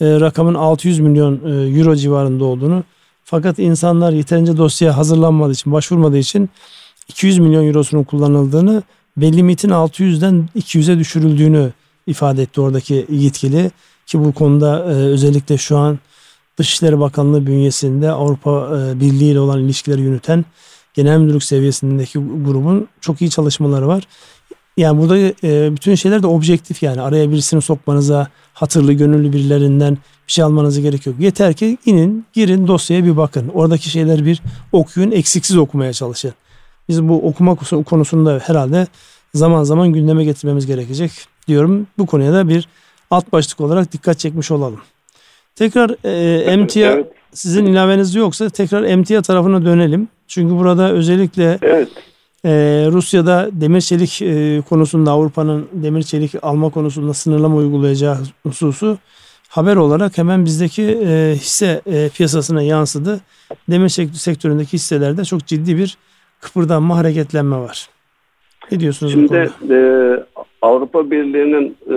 e, rakamın 600 milyon e, euro civarında olduğunu fakat insanlar yeterince dosya hazırlanmadığı için, başvurmadığı için 200 milyon eurosunun kullanıldığını ve limitin 600'den 200'e düşürüldüğünü ifade etti oradaki yetkili. Ki bu konuda e, özellikle şu an Dışişleri Bakanlığı bünyesinde Avrupa e, Birliği ile olan ilişkileri yürüten genel müdürlük seviyesindeki grubun çok iyi çalışmaları var. Yani burada e, bütün şeyler de objektif yani araya birisini sokmanıza hatırlı gönüllü birilerinden bir şey almanıza gerek yok. Yeter ki inin girin dosyaya bir bakın. Oradaki şeyler bir okuyun eksiksiz okumaya çalışın. Biz bu okuma konusunda herhalde zaman zaman gündeme getirmemiz gerekecek diyorum. Bu konuya da bir alt başlık olarak dikkat çekmiş olalım. Tekrar e, emtia evet. Sizin ilaveniz yoksa tekrar emtia tarafına dönelim. Çünkü burada özellikle evet. e, Rusya'da demir çelik e, konusunda Avrupa'nın demir çelik alma konusunda sınırlama uygulayacağı hususu haber olarak hemen bizdeki e, hisse e, piyasasına yansıdı. Demir sektöründeki hisselerde çok ciddi bir kıpırdanma, hareketlenme var. Ne diyorsunuz Şimdi, bu konuda? E, Avrupa Birliği'nin e,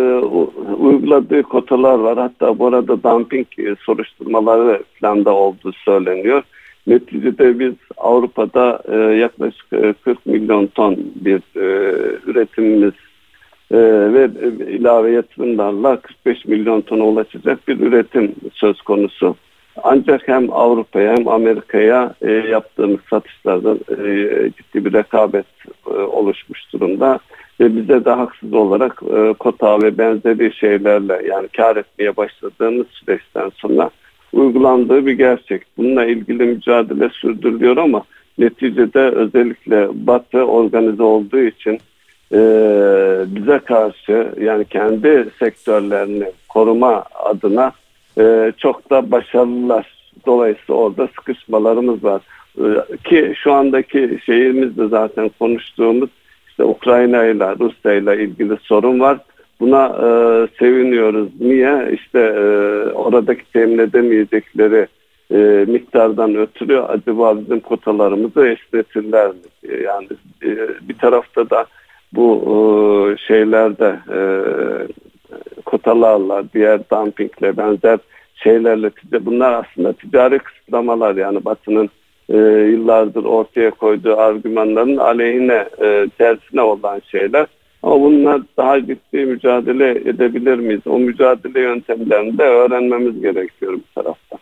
uyguladığı kotalar var. Hatta bu arada dumping e, soruşturmaları falan da olduğu söyleniyor. Neticede biz Avrupa'da e, yaklaşık 40 e, milyon ton bir e, üretimimiz e, ve ilave yatırımlarla 45 milyon tona ulaşacak bir üretim söz konusu. Ancak hem Avrupa'ya hem Amerika'ya e, yaptığımız satışlarda e, ciddi bir rekabet e, oluşmuş durumda. Ve bize de haksız olarak e, kota ve benzeri şeylerle yani kar etmeye başladığımız süreçten sonra uygulandığı bir gerçek. Bununla ilgili mücadele sürdürülüyor ama neticede özellikle Batı organize olduğu için e, bize karşı yani kendi sektörlerini koruma adına e, çok da başarılılar. Dolayısıyla orada sıkışmalarımız var. E, ki şu andaki şehrimizde zaten konuştuğumuz işte Ukrayna ile Rusya ile ilgili sorun var. Buna e, seviniyoruz. Niye? İşte e, oradaki temin edemeyecekleri e, miktardan ötürü acaba bizim kotalarımızı esnetirler mi? Yani e, bir tarafta da bu e, şeylerde e, kotalarla, diğer dumpingle benzer şeylerle bunlar aslında ticari kısıtlamalar yani Batı'nın e, yıllardır ortaya koyduğu argümanların aleyhine e, tersine olan şeyler. Ama bunlar daha ciddi mücadele edebilir miyiz? O mücadele yöntemlerini de öğrenmemiz gerekiyor bu tarafta.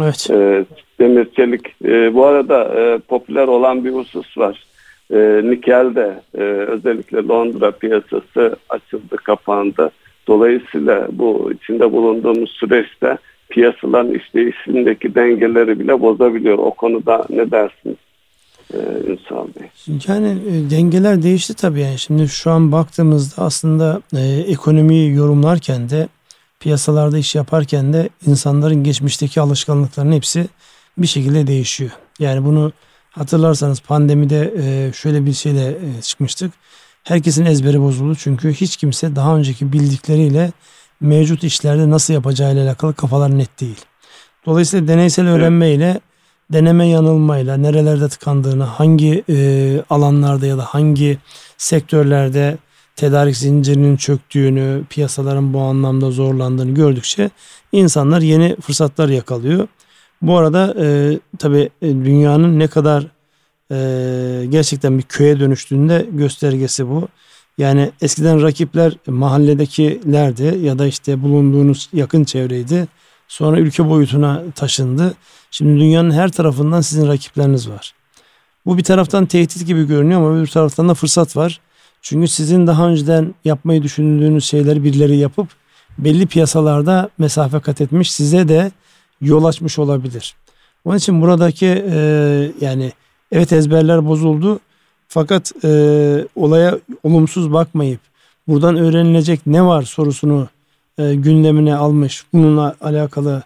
Evet. E, demir çelik. E, bu arada e, popüler olan bir husus var. E, nikel'de e, özellikle Londra piyasası açıldı, kapandı. Dolayısıyla bu içinde bulunduğumuz süreçte piyasaların işleyişindeki dengeleri bile bozabiliyor. O konuda ne dersiniz? Ee, Ünsal. Yani e, dengeler değişti tabii yani. Şimdi şu an baktığımızda aslında e, ekonomiyi yorumlarken de piyasalarda iş yaparken de insanların geçmişteki alışkanlıklarının hepsi bir şekilde değişiyor. Yani bunu hatırlarsanız pandemide e, şöyle bir şeyle e, çıkmıştık. Herkesin ezberi bozuldu çünkü hiç kimse daha önceki bildikleriyle mevcut işlerde nasıl yapacağıyla alakalı kafalar net değil. Dolayısıyla deneysel öğrenmeyle deneme yanılmayla nerelerde tıkandığını, hangi e, alanlarda ya da hangi sektörlerde tedarik zincirinin çöktüğünü, piyasaların bu anlamda zorlandığını gördükçe insanlar yeni fırsatlar yakalıyor. Bu arada e, tabii e, dünyanın ne kadar e, gerçekten bir köye dönüştüğünde göstergesi bu. Yani eskiden rakipler mahalledekilerdi ya da işte bulunduğunuz yakın çevreydi. Sonra ülke boyutuna taşındı. Şimdi dünyanın her tarafından sizin rakipleriniz var. Bu bir taraftan tehdit gibi görünüyor ama bir taraftan da fırsat var. Çünkü sizin daha önceden yapmayı düşündüğünüz şeyleri birileri yapıp belli piyasalarda mesafe kat etmiş size de yol açmış olabilir. Onun için buradaki e, yani evet ezberler bozuldu fakat e, olaya olumsuz bakmayıp buradan öğrenilecek ne var sorusunu e, gündemine almış bununla alakalı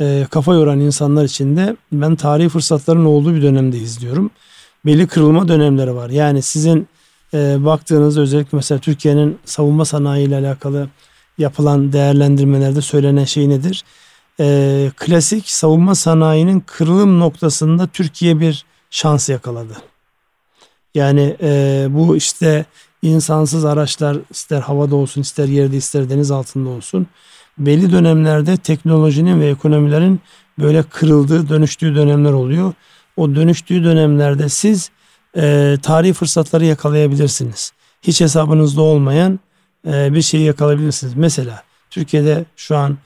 e, kafa yoran insanlar için de ben tarihi fırsatların olduğu bir dönemde izliyorum. Belli kırılma dönemleri var. Yani sizin e, baktığınızda özellikle mesela Türkiye'nin savunma sanayi ile alakalı yapılan değerlendirmelerde söylenen şey nedir? E, klasik savunma sanayinin kırılım noktasında Türkiye bir şans yakaladı. Yani e, bu işte insansız araçlar ister havada olsun ister yerde ister deniz altında olsun belli dönemlerde teknolojinin ve ekonomilerin böyle kırıldığı, dönüştüğü dönemler oluyor. O dönüştüğü dönemlerde siz e, tarihi fırsatları yakalayabilirsiniz. Hiç hesabınızda olmayan e, bir şeyi yakalayabilirsiniz. Mesela Türkiye'de şu an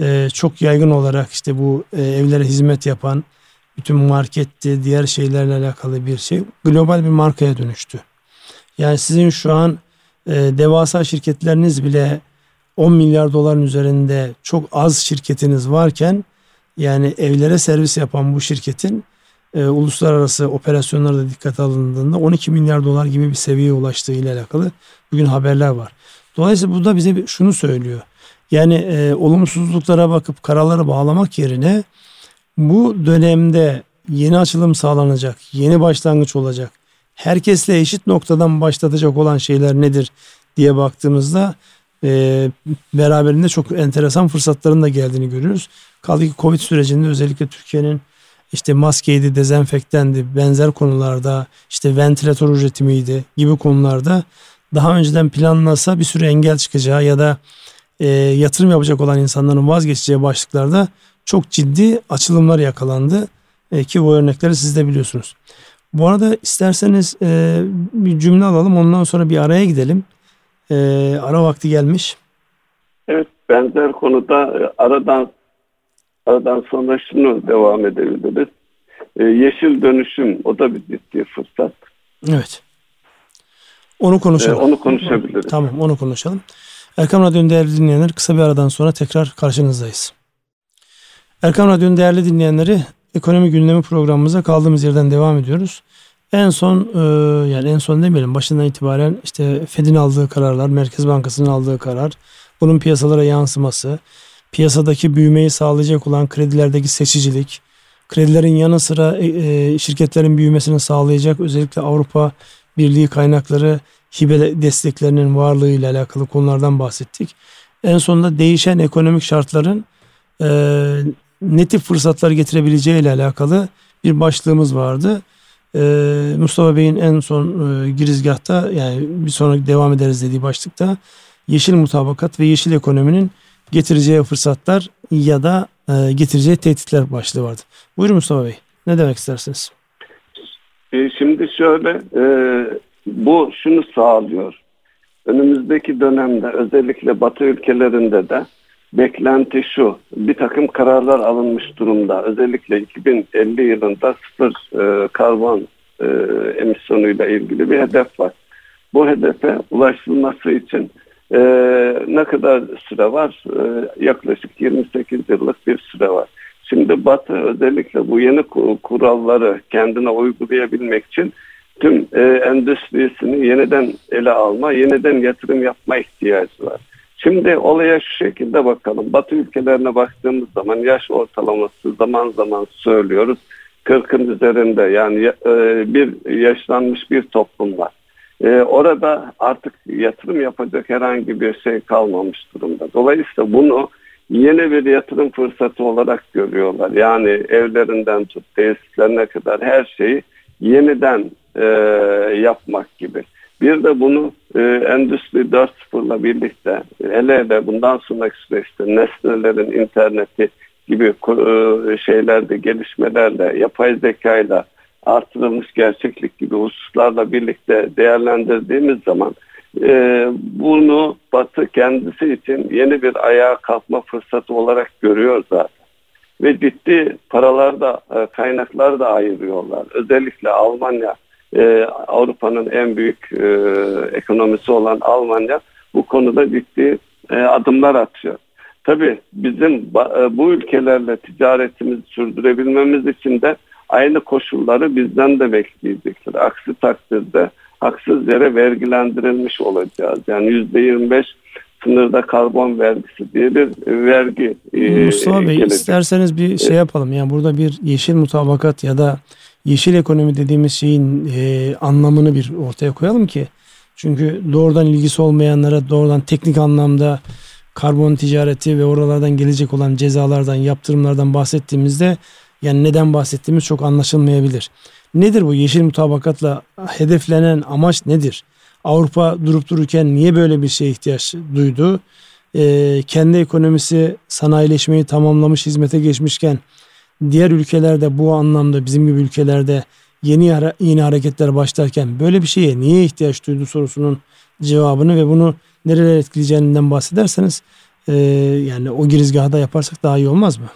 e, çok yaygın olarak işte bu e, evlere hizmet yapan bütün marketti, diğer şeylerle alakalı bir şey global bir markaya dönüştü. Yani sizin şu an e, devasa şirketleriniz bile 10 milyar doların üzerinde çok az şirketiniz varken yani evlere servis yapan bu şirketin e, uluslararası operasyonlarda dikkate alındığında 12 milyar dolar gibi bir seviyeye ulaştığı ile alakalı bugün haberler var. Dolayısıyla bu da bize şunu söylüyor. Yani e, olumsuzluklara bakıp karaları bağlamak yerine bu dönemde yeni açılım sağlanacak, yeni başlangıç olacak, herkesle eşit noktadan başlatacak olan şeyler nedir diye baktığımızda e, beraberinde çok enteresan fırsatların da geldiğini görüyoruz. Kaldı ki Covid sürecinde özellikle Türkiye'nin işte maskeydi, dezenfektendi, benzer konularda işte ventilatör üretimiydi gibi konularda daha önceden planlasa bir sürü engel çıkacağı ya da e, yatırım yapacak olan insanların vazgeçeceği başlıklarda çok ciddi açılımlar yakalandı. E, ki bu örnekleri siz de biliyorsunuz. Bu arada isterseniz e, bir cümle alalım ondan sonra bir araya gidelim. E, ara vakti gelmiş. Evet benzer konuda e, aradan aradan sonra şunu devam edebiliriz. E, yeşil dönüşüm o da bir ciddi fırsat. Evet. Onu konuşalım. E, onu konuşabiliriz. Tamam onu konuşalım. Erkam Radyo'nun değerli dinleyenler kısa bir aradan sonra tekrar karşınızdayız. Erkam Radyo'nun değerli dinleyenleri ekonomi gündemi programımıza kaldığımız yerden devam ediyoruz. En son e, yani en son demeyelim başından itibaren işte Fed'in aldığı kararlar, Merkez Bankası'nın aldığı karar, bunun piyasalara yansıması, piyasadaki büyümeyi sağlayacak olan kredilerdeki seçicilik, kredilerin yanı sıra e, e, şirketlerin büyümesini sağlayacak özellikle Avrupa Birliği kaynakları hibe desteklerinin varlığı ile alakalı konulardan bahsettik. En sonunda değişen ekonomik şartların ne tip fırsatlar getirebileceği ile alakalı bir başlığımız vardı. Ee, Mustafa Bey'in en son e, girizgahta yani bir sonraki devam ederiz dediği başlıkta yeşil mutabakat ve yeşil ekonominin getireceği fırsatlar ya da e, getireceği tehditler başlığı vardı. Buyurun Mustafa Bey. Ne demek istersiniz? E, şimdi şöyle e, bu şunu sağlıyor. Önümüzdeki dönemde özellikle Batı ülkelerinde de beklenti şu. Bir takım kararlar alınmış durumda. Özellikle 2050 yılında sıfır e, karbon e, emisyonuyla ilgili bir hedef var. Bu hedefe ulaşılması için e, ne kadar süre var? E, yaklaşık 28 yıllık bir süre var. Şimdi Batı özellikle bu yeni kuralları kendine uygulayabilmek için tüm e, endüstrisini yeniden ele alma, yeniden yatırım yapma ihtiyacı var. Şimdi olaya şu şekilde bakalım. Batı ülkelerine baktığımız zaman yaş ortalaması zaman zaman söylüyoruz. 40'ın üzerinde yani e, bir yaşlanmış bir toplum var. E, orada artık yatırım yapacak herhangi bir şey kalmamış durumda. Dolayısıyla bunu yeni bir yatırım fırsatı olarak görüyorlar. Yani evlerinden tut tesislerine kadar her şeyi yeniden e, yapmak gibi. Bir de bunu e, Endüstri 4.0'la birlikte hele hele bundan sonraki süreçte nesnelerin interneti gibi e, şeylerde gelişmelerle yapay zekayla artırılmış gerçeklik gibi hususlarla birlikte değerlendirdiğimiz zaman e, bunu Batı kendisi için yeni bir ayağa kalkma fırsatı olarak görüyor zaten. Ve ciddi paralar da e, kaynaklar da ayırıyorlar. Özellikle Almanya e, Avrupa'nın en büyük e, ekonomisi olan Almanya bu konuda ciddi e, adımlar atıyor. Tabii bizim e, bu ülkelerle ticaretimizi sürdürebilmemiz için de aynı koşulları bizden de bekleyecekler. Aksi takdirde haksız yere vergilendirilmiş olacağız. Yani yüzde 25 sınırda karbon vergisi diye bir vergi. E, Mustafa Bey gelecek. isterseniz bir şey yapalım. Yani burada bir yeşil mutabakat ya da yeşil ekonomi dediğimiz şeyin e, anlamını bir ortaya koyalım ki çünkü doğrudan ilgisi olmayanlara doğrudan teknik anlamda karbon ticareti ve oralardan gelecek olan cezalardan, yaptırımlardan bahsettiğimizde yani neden bahsettiğimiz çok anlaşılmayabilir. Nedir bu yeşil mutabakatla hedeflenen amaç nedir? Avrupa durup dururken niye böyle bir şeye ihtiyaç duydu? Ee, kendi ekonomisi sanayileşmeyi tamamlamış, hizmete geçmişken diğer ülkelerde bu anlamda bizim gibi ülkelerde yeni yeni hareketler başlarken böyle bir şeye niye ihtiyaç duydu sorusunun cevabını ve bunu nereler etkileyeceğinden bahsederseniz e, yani o girizgahda yaparsak daha iyi olmaz mı?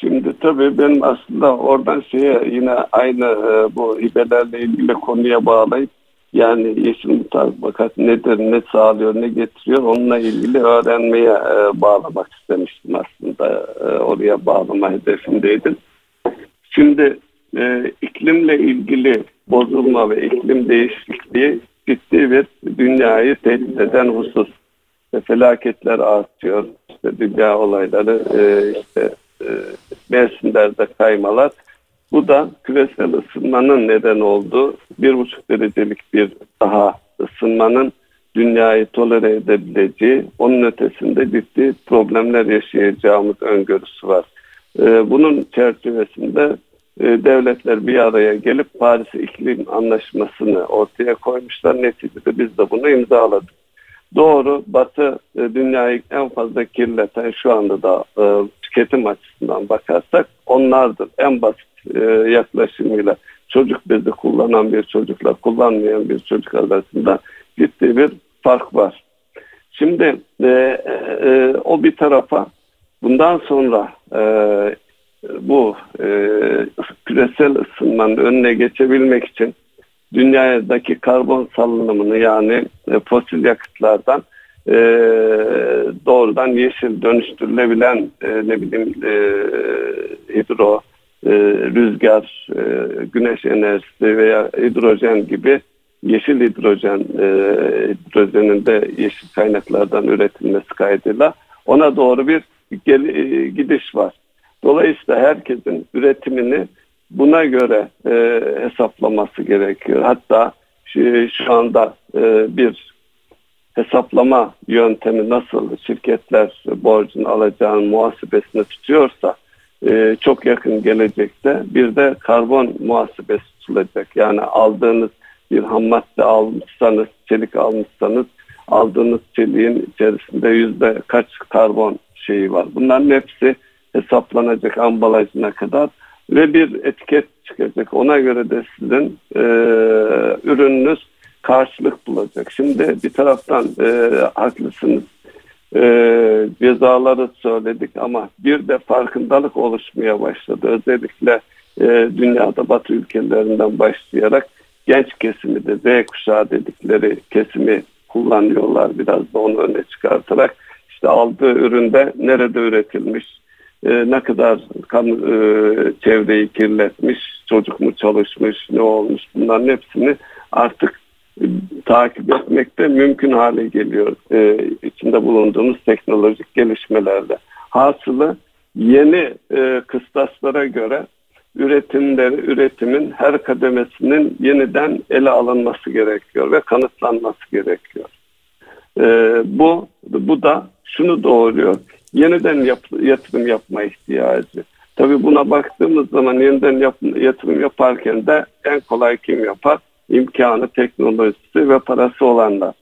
Şimdi tabii benim aslında oradan şeye yine aynı e, bu hibelerle ilgili konuya bağlayıp yani yeşil mutabakat nedir, ne sağlıyor, ne getiriyor onunla ilgili öğrenmeye e, bağlamak istemiştim aslında. E, oraya bağlama hedefindeydim. Şimdi e, iklimle ilgili bozulma ve iklim değişikliği ciddi bir dünyayı tehdit eden husus. İşte felaketler artıyor, işte dünya olayları, e, işte e, mevsimlerde kaymalar bu da küresel ısınmanın neden olduğu bir buçuk derecelik bir daha ısınmanın dünyayı tolere edebileceği, onun ötesinde ciddi problemler yaşayacağımız öngörüsü var. Ee, bunun çerçevesinde e, devletler bir araya gelip Paris İklim Anlaşması'nı ortaya koymuşlar. Neticede biz de bunu imzaladık. Doğru, Batı e, dünyayı en fazla kirleten şu anda da e, tüketim açısından bakarsak onlardır. En basit e, yaklaşımıyla çocuk bezi kullanan bir çocukla kullanmayan bir çocuk arasında ciddi bir fark var. Şimdi e, e, o bir tarafa bundan sonra e, bu e, küresel ısınmanın önüne geçebilmek için dünyadaki karbon salınımını yani e, fosil yakıtlardan e, doğrudan yeşil dönüştürülebilen e, ne bileyim e, hidro e, rüzgar, e, güneş enerjisi veya hidrojen gibi yeşil hidrojen, e, hidrojenin de yeşil kaynaklardan üretilmesi kaydıyla ona doğru bir gel, e, gidiş var. Dolayısıyla herkesin üretimini buna göre e, hesaplaması gerekiyor. Hatta şu, şu anda e, bir hesaplama yöntemi nasıl şirketler borcunu alacağın muhasebesini tutuyorsa e, çok yakın gelecekte bir de karbon muhasebesi tutulacak. Yani aldığınız bir ham madde almışsanız, çelik almışsanız aldığınız çeliğin içerisinde yüzde kaç karbon şeyi var. Bunların hepsi hesaplanacak ambalajına kadar ve bir etiket çıkacak. Ona göre de sizin e, ürününüz karşılık bulacak. Şimdi bir taraftan e, haklısınız. e, cezaları söyledik ama bir de farkındalık oluşmaya başladı. Özellikle e, dünyada batı ülkelerinden başlayarak genç kesimi de Z kuşağı dedikleri kesimi kullanıyorlar biraz da onu öne çıkartarak işte aldığı üründe nerede üretilmiş e, ne kadar kan, e, çevreyi kirletmiş çocuk mu çalışmış ne olmuş bunların hepsini artık e, takip etmekte mümkün hale geliyor e, içinde bulunduğumuz teknolojik gelişmelerle. Hasılı yeni e, kıstaslara göre üretimleri, üretimin her kademesinin yeniden ele alınması gerekiyor ve kanıtlanması gerekiyor. Ee, bu bu da şunu doğuruyor. Yeniden yap, yatırım yapma ihtiyacı. Tabii buna baktığımız zaman yeniden yap, yatırım yaparken de en kolay kim yapar? İmkanı, teknolojisi ve parası olanlar.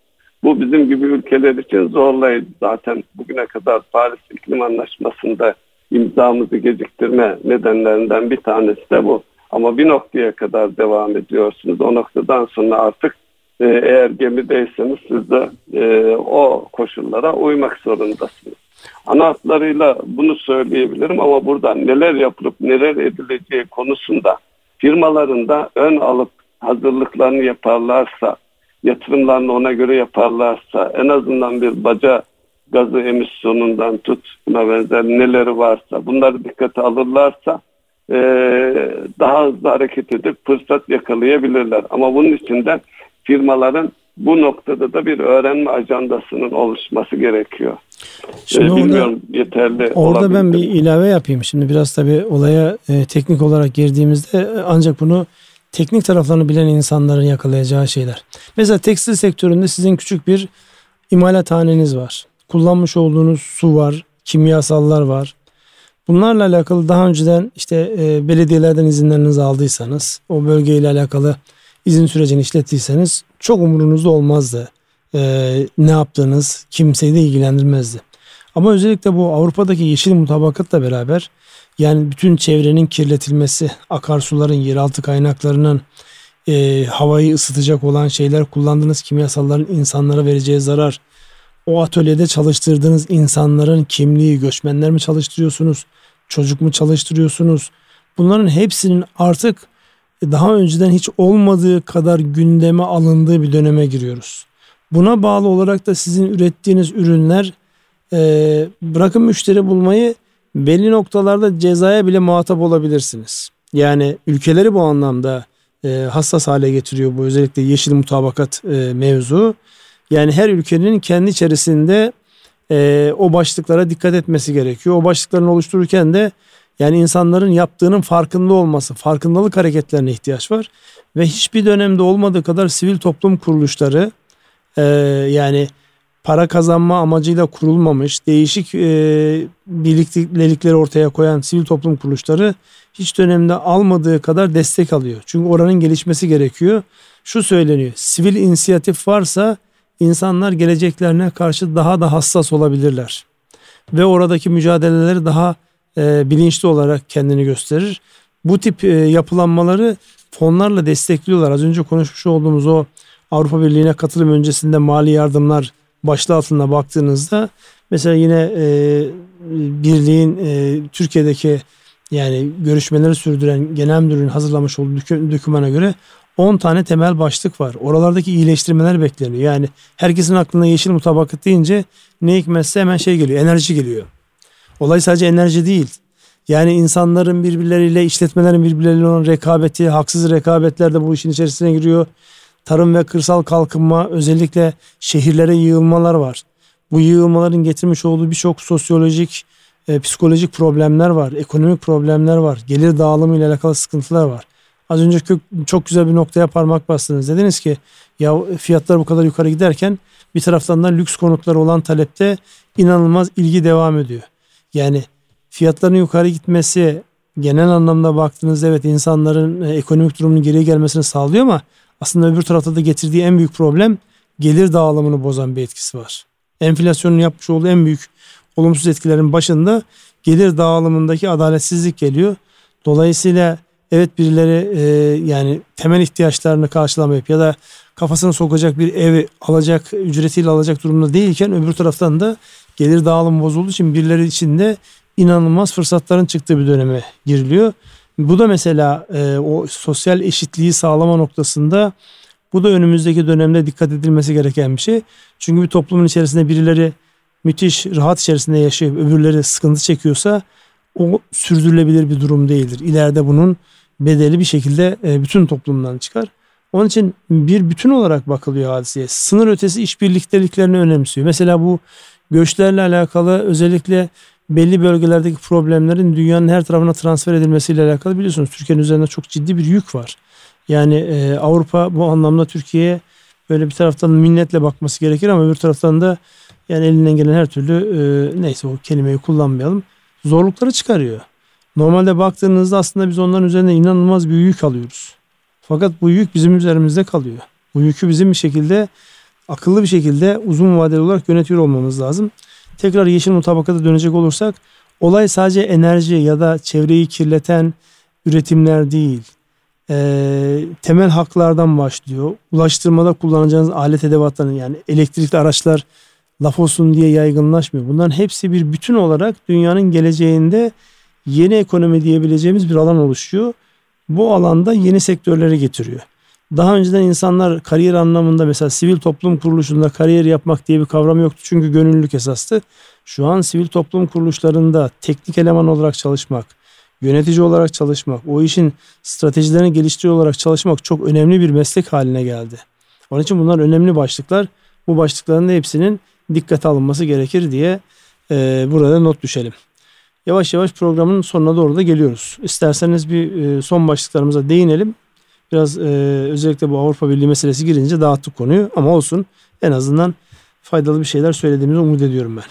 Bu bizim gibi ülkeler için zorlayıcı. Zaten bugüne kadar Paris İklim Anlaşması'nda imzamızı geciktirme nedenlerinden bir tanesi de bu. Ama bir noktaya kadar devam ediyorsunuz. O noktadan sonra artık e, eğer gemideyseniz siz de e, o koşullara uymak zorundasınız. Ana hatlarıyla bunu söyleyebilirim ama burada neler yapılıp neler edileceği konusunda firmaların da ön alıp hazırlıklarını yaparlarsa, yatırımlarını ona göre yaparlarsa, en azından bir baca gazı emisyonundan tut buna benzer neleri varsa bunları dikkate alırlarsa e, daha hızlı hareket edip fırsat yakalayabilirler. Ama bunun için de firmaların bu noktada da bir öğrenme ajandasının oluşması gerekiyor. Şimdi ee, Bilmiyorum orada, yeterli Orada ben bir ilave yapayım. Şimdi biraz tabii olaya e, teknik olarak girdiğimizde ancak bunu teknik taraflarını bilen insanların yakalayacağı şeyler. Mesela tekstil sektöründe sizin küçük bir imalathaneniz var kullanmış olduğunuz su var, kimyasallar var. Bunlarla alakalı daha önceden işte e, belediyelerden izinlerinizi aldıysanız, o bölgeyle alakalı izin sürecini işlettiyseniz çok umurunuzda olmazdı. E, ne yaptığınız kimseyi de ilgilendirmezdi. Ama özellikle bu Avrupa'daki yeşil mutabakatla beraber yani bütün çevrenin kirletilmesi, akarsuların, yeraltı kaynaklarının e, havayı ısıtacak olan şeyler kullandığınız kimyasalların insanlara vereceği zarar, o atölyede çalıştırdığınız insanların kimliği, göçmenler mi çalıştırıyorsunuz, çocuk mu çalıştırıyorsunuz? Bunların hepsinin artık daha önceden hiç olmadığı kadar gündeme alındığı bir döneme giriyoruz. Buna bağlı olarak da sizin ürettiğiniz ürünler e, bırakın müşteri bulmayı belli noktalarda cezaya bile muhatap olabilirsiniz. Yani ülkeleri bu anlamda e, hassas hale getiriyor bu özellikle yeşil mutabakat e, mevzu. Yani her ülkenin kendi içerisinde e, o başlıklara dikkat etmesi gerekiyor. O başlıklarını oluştururken de yani insanların yaptığının farkında olması, farkındalık hareketlerine ihtiyaç var. Ve hiçbir dönemde olmadığı kadar sivil toplum kuruluşları e, yani para kazanma amacıyla kurulmamış değişik e, birliktelikleri ortaya koyan sivil toplum kuruluşları hiç dönemde almadığı kadar destek alıyor. Çünkü oranın gelişmesi gerekiyor. Şu söyleniyor sivil inisiyatif varsa insanlar geleceklerine karşı daha da hassas olabilirler. Ve oradaki mücadeleleri daha e, bilinçli olarak kendini gösterir. Bu tip e, yapılanmaları fonlarla destekliyorlar. Az önce konuşmuş olduğumuz o Avrupa Birliği'ne katılım öncesinde mali yardımlar başlığı altında baktığınızda mesela yine e, birliğin e, Türkiye'deki yani görüşmeleri sürdüren genel müdürün hazırlamış olduğu dokümana göre 10 tane temel başlık var. Oralardaki iyileştirmeler bekleniyor. Yani herkesin aklına yeşil mutabakat deyince ne hikmetse hemen şey geliyor. Enerji geliyor. Olay sadece enerji değil. Yani insanların birbirleriyle, işletmelerin birbirleriyle olan rekabeti, haksız rekabetler de bu işin içerisine giriyor. Tarım ve kırsal kalkınma, özellikle şehirlere yığılmalar var. Bu yığılmaların getirmiş olduğu birçok sosyolojik, e, psikolojik problemler var, ekonomik problemler var, gelir dağılımı ile alakalı sıkıntılar var. Az önce çok güzel bir noktaya parmak bastınız. Dediniz ki ya fiyatlar bu kadar yukarı giderken bir taraftan da lüks konutları olan talepte inanılmaz ilgi devam ediyor. Yani fiyatların yukarı gitmesi genel anlamda baktığınızda evet insanların e, ekonomik durumunun geriye gelmesini sağlıyor ama aslında öbür tarafta da getirdiği en büyük problem gelir dağılımını bozan bir etkisi var. Enflasyonun yapmış olduğu en büyük olumsuz etkilerin başında gelir dağılımındaki adaletsizlik geliyor. Dolayısıyla evet birileri e, yani temel ihtiyaçlarını karşılamayıp ya da kafasını sokacak bir ev alacak ücretiyle alacak durumda değilken öbür taraftan da gelir dağılımı bozulduğu için birileri için de inanılmaz fırsatların çıktığı bir döneme giriliyor. Bu da mesela e, o sosyal eşitliği sağlama noktasında bu da önümüzdeki dönemde dikkat edilmesi gereken bir şey. Çünkü bir toplumun içerisinde birileri müthiş rahat içerisinde yaşayıp öbürleri sıkıntı çekiyorsa o sürdürülebilir bir durum değildir. İleride bunun bedeli bir şekilde e, bütün toplumdan çıkar. Onun için bir bütün olarak bakılıyor hadiseye. Sınır ötesi işbirlikteliklerini önemsiyor. Mesela bu göçlerle alakalı özellikle belli bölgelerdeki problemlerin dünyanın her tarafına transfer edilmesiyle alakalı biliyorsunuz Türkiye'nin üzerinde çok ciddi bir yük var. Yani e, Avrupa bu anlamda Türkiye'ye böyle bir taraftan minnetle bakması gerekir ama öbür taraftan da yani elinden gelen her türlü e, neyse o kelimeyi kullanmayalım zorlukları çıkarıyor. Normalde baktığınızda aslında biz onların üzerine inanılmaz bir yük alıyoruz. Fakat bu yük bizim üzerimizde kalıyor. Bu yükü bizim bir şekilde akıllı bir şekilde uzun vadeli olarak yönetiyor olmamız lazım. Tekrar yeşil mutabakata dönecek olursak olay sadece enerji ya da çevreyi kirleten üretimler değil. E, temel haklardan başlıyor. Ulaştırmada kullanacağınız alet edevatların yani elektrikli araçlar laf olsun diye yaygınlaşmıyor. Bunların hepsi bir bütün olarak dünyanın geleceğinde yeni ekonomi diyebileceğimiz bir alan oluşuyor. Bu alanda yeni sektörleri getiriyor. Daha önceden insanlar kariyer anlamında mesela sivil toplum kuruluşunda kariyer yapmak diye bir kavram yoktu. Çünkü gönüllülük esastı. Şu an sivil toplum kuruluşlarında teknik eleman olarak çalışmak, yönetici olarak çalışmak, o işin stratejilerini geliştiriyor olarak çalışmak çok önemli bir meslek haline geldi. Onun için bunlar önemli başlıklar. Bu başlıkların da hepsinin dikkate alınması gerekir diye e, burada not düşelim. Yavaş yavaş programın sonuna doğru da geliyoruz. İsterseniz bir e, son başlıklarımıza değinelim. Biraz e, özellikle bu Avrupa Birliği meselesi girince dağıttık konuyu ama olsun en azından faydalı bir şeyler söylediğimizi umut ediyorum ben.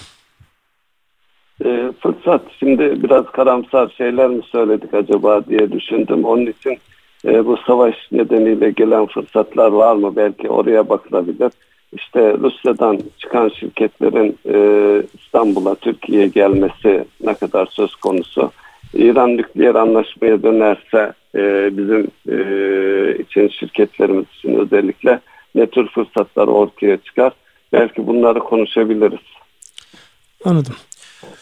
E, fırsat şimdi biraz karamsar şeyler mi söyledik acaba diye düşündüm. Onun için e, bu savaş nedeniyle gelen fırsatlar var mı? Belki oraya bakılabilir işte Rusya'dan çıkan şirketlerin e, İstanbul'a, Türkiye'ye gelmesi ne kadar söz konusu. İran nükleer anlaşmaya dönerse e, bizim e, için şirketlerimiz için özellikle ne tür fırsatlar ortaya çıkar? Belki bunları konuşabiliriz. Anladım.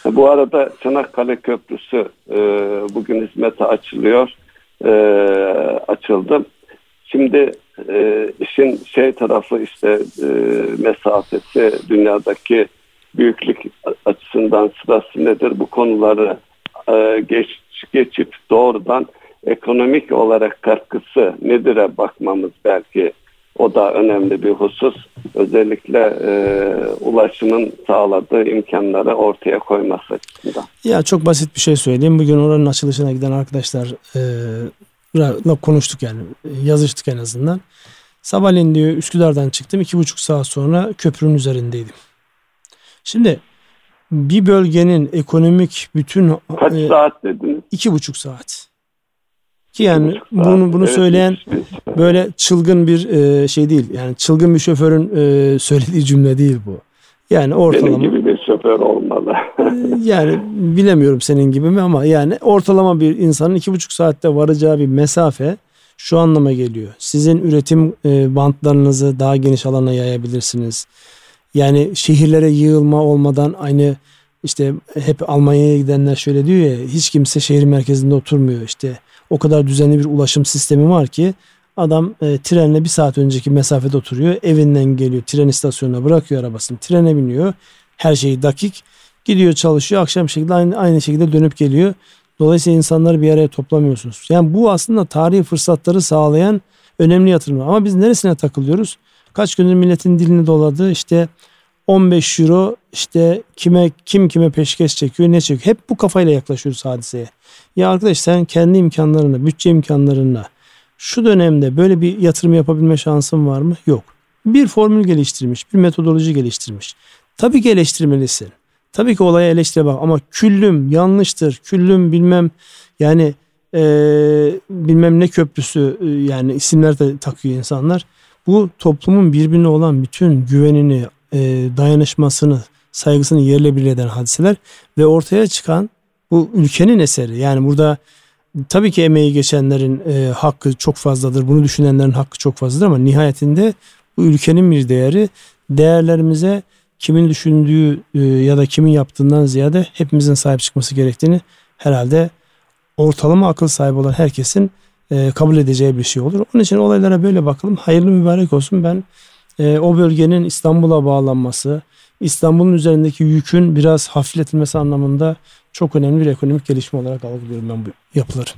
Bu arada Çanakkale Köprüsü e, bugün hizmete açılıyor. E, açıldı. Şimdi e, işin şey tarafı işte e, mesafesi dünyadaki büyüklük açısından sırası nedir bu konuları e, geç, geçip doğrudan ekonomik olarak katkısı nedir'e bakmamız belki o da önemli bir husus. Özellikle e, ulaşımın sağladığı imkanları ortaya koyması açısından. Ya çok basit bir şey söyleyeyim. Bugün oranın açılışına giden arkadaşlar e, konuştuk yani yazıştık en azından. Sabahleyin diyor Üsküdar'dan çıktım iki buçuk saat sonra köprünün üzerindeydim. Şimdi bir bölgenin ekonomik bütün kaç e, saat dediniz? İki buçuk saat. Ki yani bunu bunu evet, söyleyen böyle çılgın bir e, şey değil. Yani çılgın bir şoförün e, söylediği cümle değil bu. Yani ortalama. Benim gibi bir şoför olmalı. yani bilemiyorum senin gibi mi ama yani ortalama bir insanın iki buçuk saatte varacağı bir mesafe şu anlama geliyor. Sizin üretim e, bantlarınızı daha geniş alana yayabilirsiniz. Yani şehirlere yığılma olmadan aynı işte hep Almanya'ya gidenler şöyle diyor ya hiç kimse şehir merkezinde oturmuyor işte. O kadar düzenli bir ulaşım sistemi var ki adam e, trenle bir saat önceki mesafede oturuyor. Evinden geliyor tren istasyonuna bırakıyor arabasını trene biniyor. Her şeyi dakik gidiyor çalışıyor akşam şekilde aynı, aynı şekilde dönüp geliyor. Dolayısıyla insanları bir araya toplamıyorsunuz. Yani bu aslında tarihi fırsatları sağlayan önemli yatırımlar. Ama biz neresine takılıyoruz? Kaç gündür milletin dilini doladı. İşte 15 euro işte kime kim kime peşkeş çekiyor ne çekiyor. Hep bu kafayla yaklaşıyoruz hadiseye. Ya arkadaş sen kendi imkanlarına, bütçe imkanlarına şu dönemde böyle bir yatırım yapabilme şansın var mı? Yok. Bir formül geliştirmiş, bir metodoloji geliştirmiş. Tabii ki eleştirmelisin. Tabii ki olaya eleştire bak ama küllüm yanlıştır. Küllüm bilmem yani e, bilmem ne köprüsü yani isimler de takıyor insanlar. Bu toplumun birbirine olan bütün güvenini, e, dayanışmasını, saygısını yerle bir eden hadiseler ve ortaya çıkan bu ülkenin eseri. Yani burada tabii ki emeği geçenlerin e, hakkı çok fazladır. Bunu düşünenlerin hakkı çok fazladır ama nihayetinde bu ülkenin bir değeri değerlerimize kimin düşündüğü e, ya da kimin yaptığından ziyade hepimizin sahip çıkması gerektiğini herhalde ortalama akıl sahibi olan herkesin e, kabul edeceği bir şey olur. Onun için olaylara böyle bakalım. Hayırlı mübarek olsun. Ben e, o bölgenin İstanbul'a bağlanması, İstanbul'un üzerindeki yükün biraz hafifletilmesi anlamında çok önemli bir ekonomik gelişme olarak algılıyorum ben bu yapıları.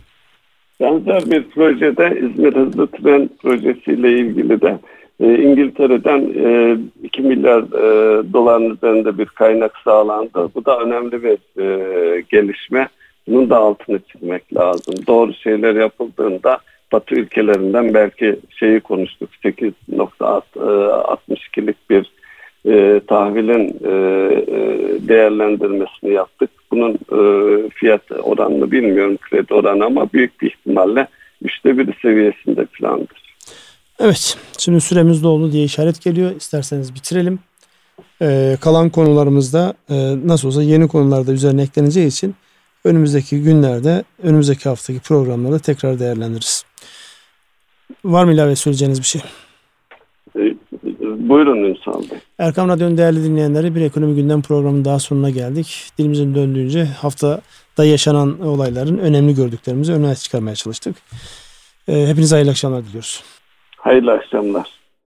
Benzer bir projede İzmir Hızlı Tren projesiyle ilgili de e, İngiltere'den e, 2 milyar e, doların üzerinde bir kaynak sağlandı. Bu da önemli bir e, gelişme. Bunun da altını çizmek lazım. Doğru şeyler yapıldığında Batı ülkelerinden belki şeyi konuştuk 8.62'lik bir e, tahvilin e, e, değerlendirmesini yaptık. Bunun e, fiyat oranını bilmiyorum kredi oranı ama büyük bir ihtimalle üçte bir seviyesinde plandır. Evet şimdi süremiz doldu diye işaret geliyor. İsterseniz bitirelim. Ee, kalan konularımızda e, nasıl olsa yeni konularda üzerine ekleneceği için önümüzdeki günlerde, önümüzdeki haftaki programlarda tekrar değerlendiririz. Var mı ilave söyleyeceğiniz bir şey? E, buyurun Ünsal Bey. Erkam Radyo'nun değerli dinleyenleri bir ekonomi gündem programının daha sonuna geldik. Dilimizin döndüğünce haftada yaşanan olayların önemli gördüklerimizi öne çıkarmaya çalıştık. Ee, hepinize hayırlı akşamlar diliyoruz. Hayırlı akşamlar.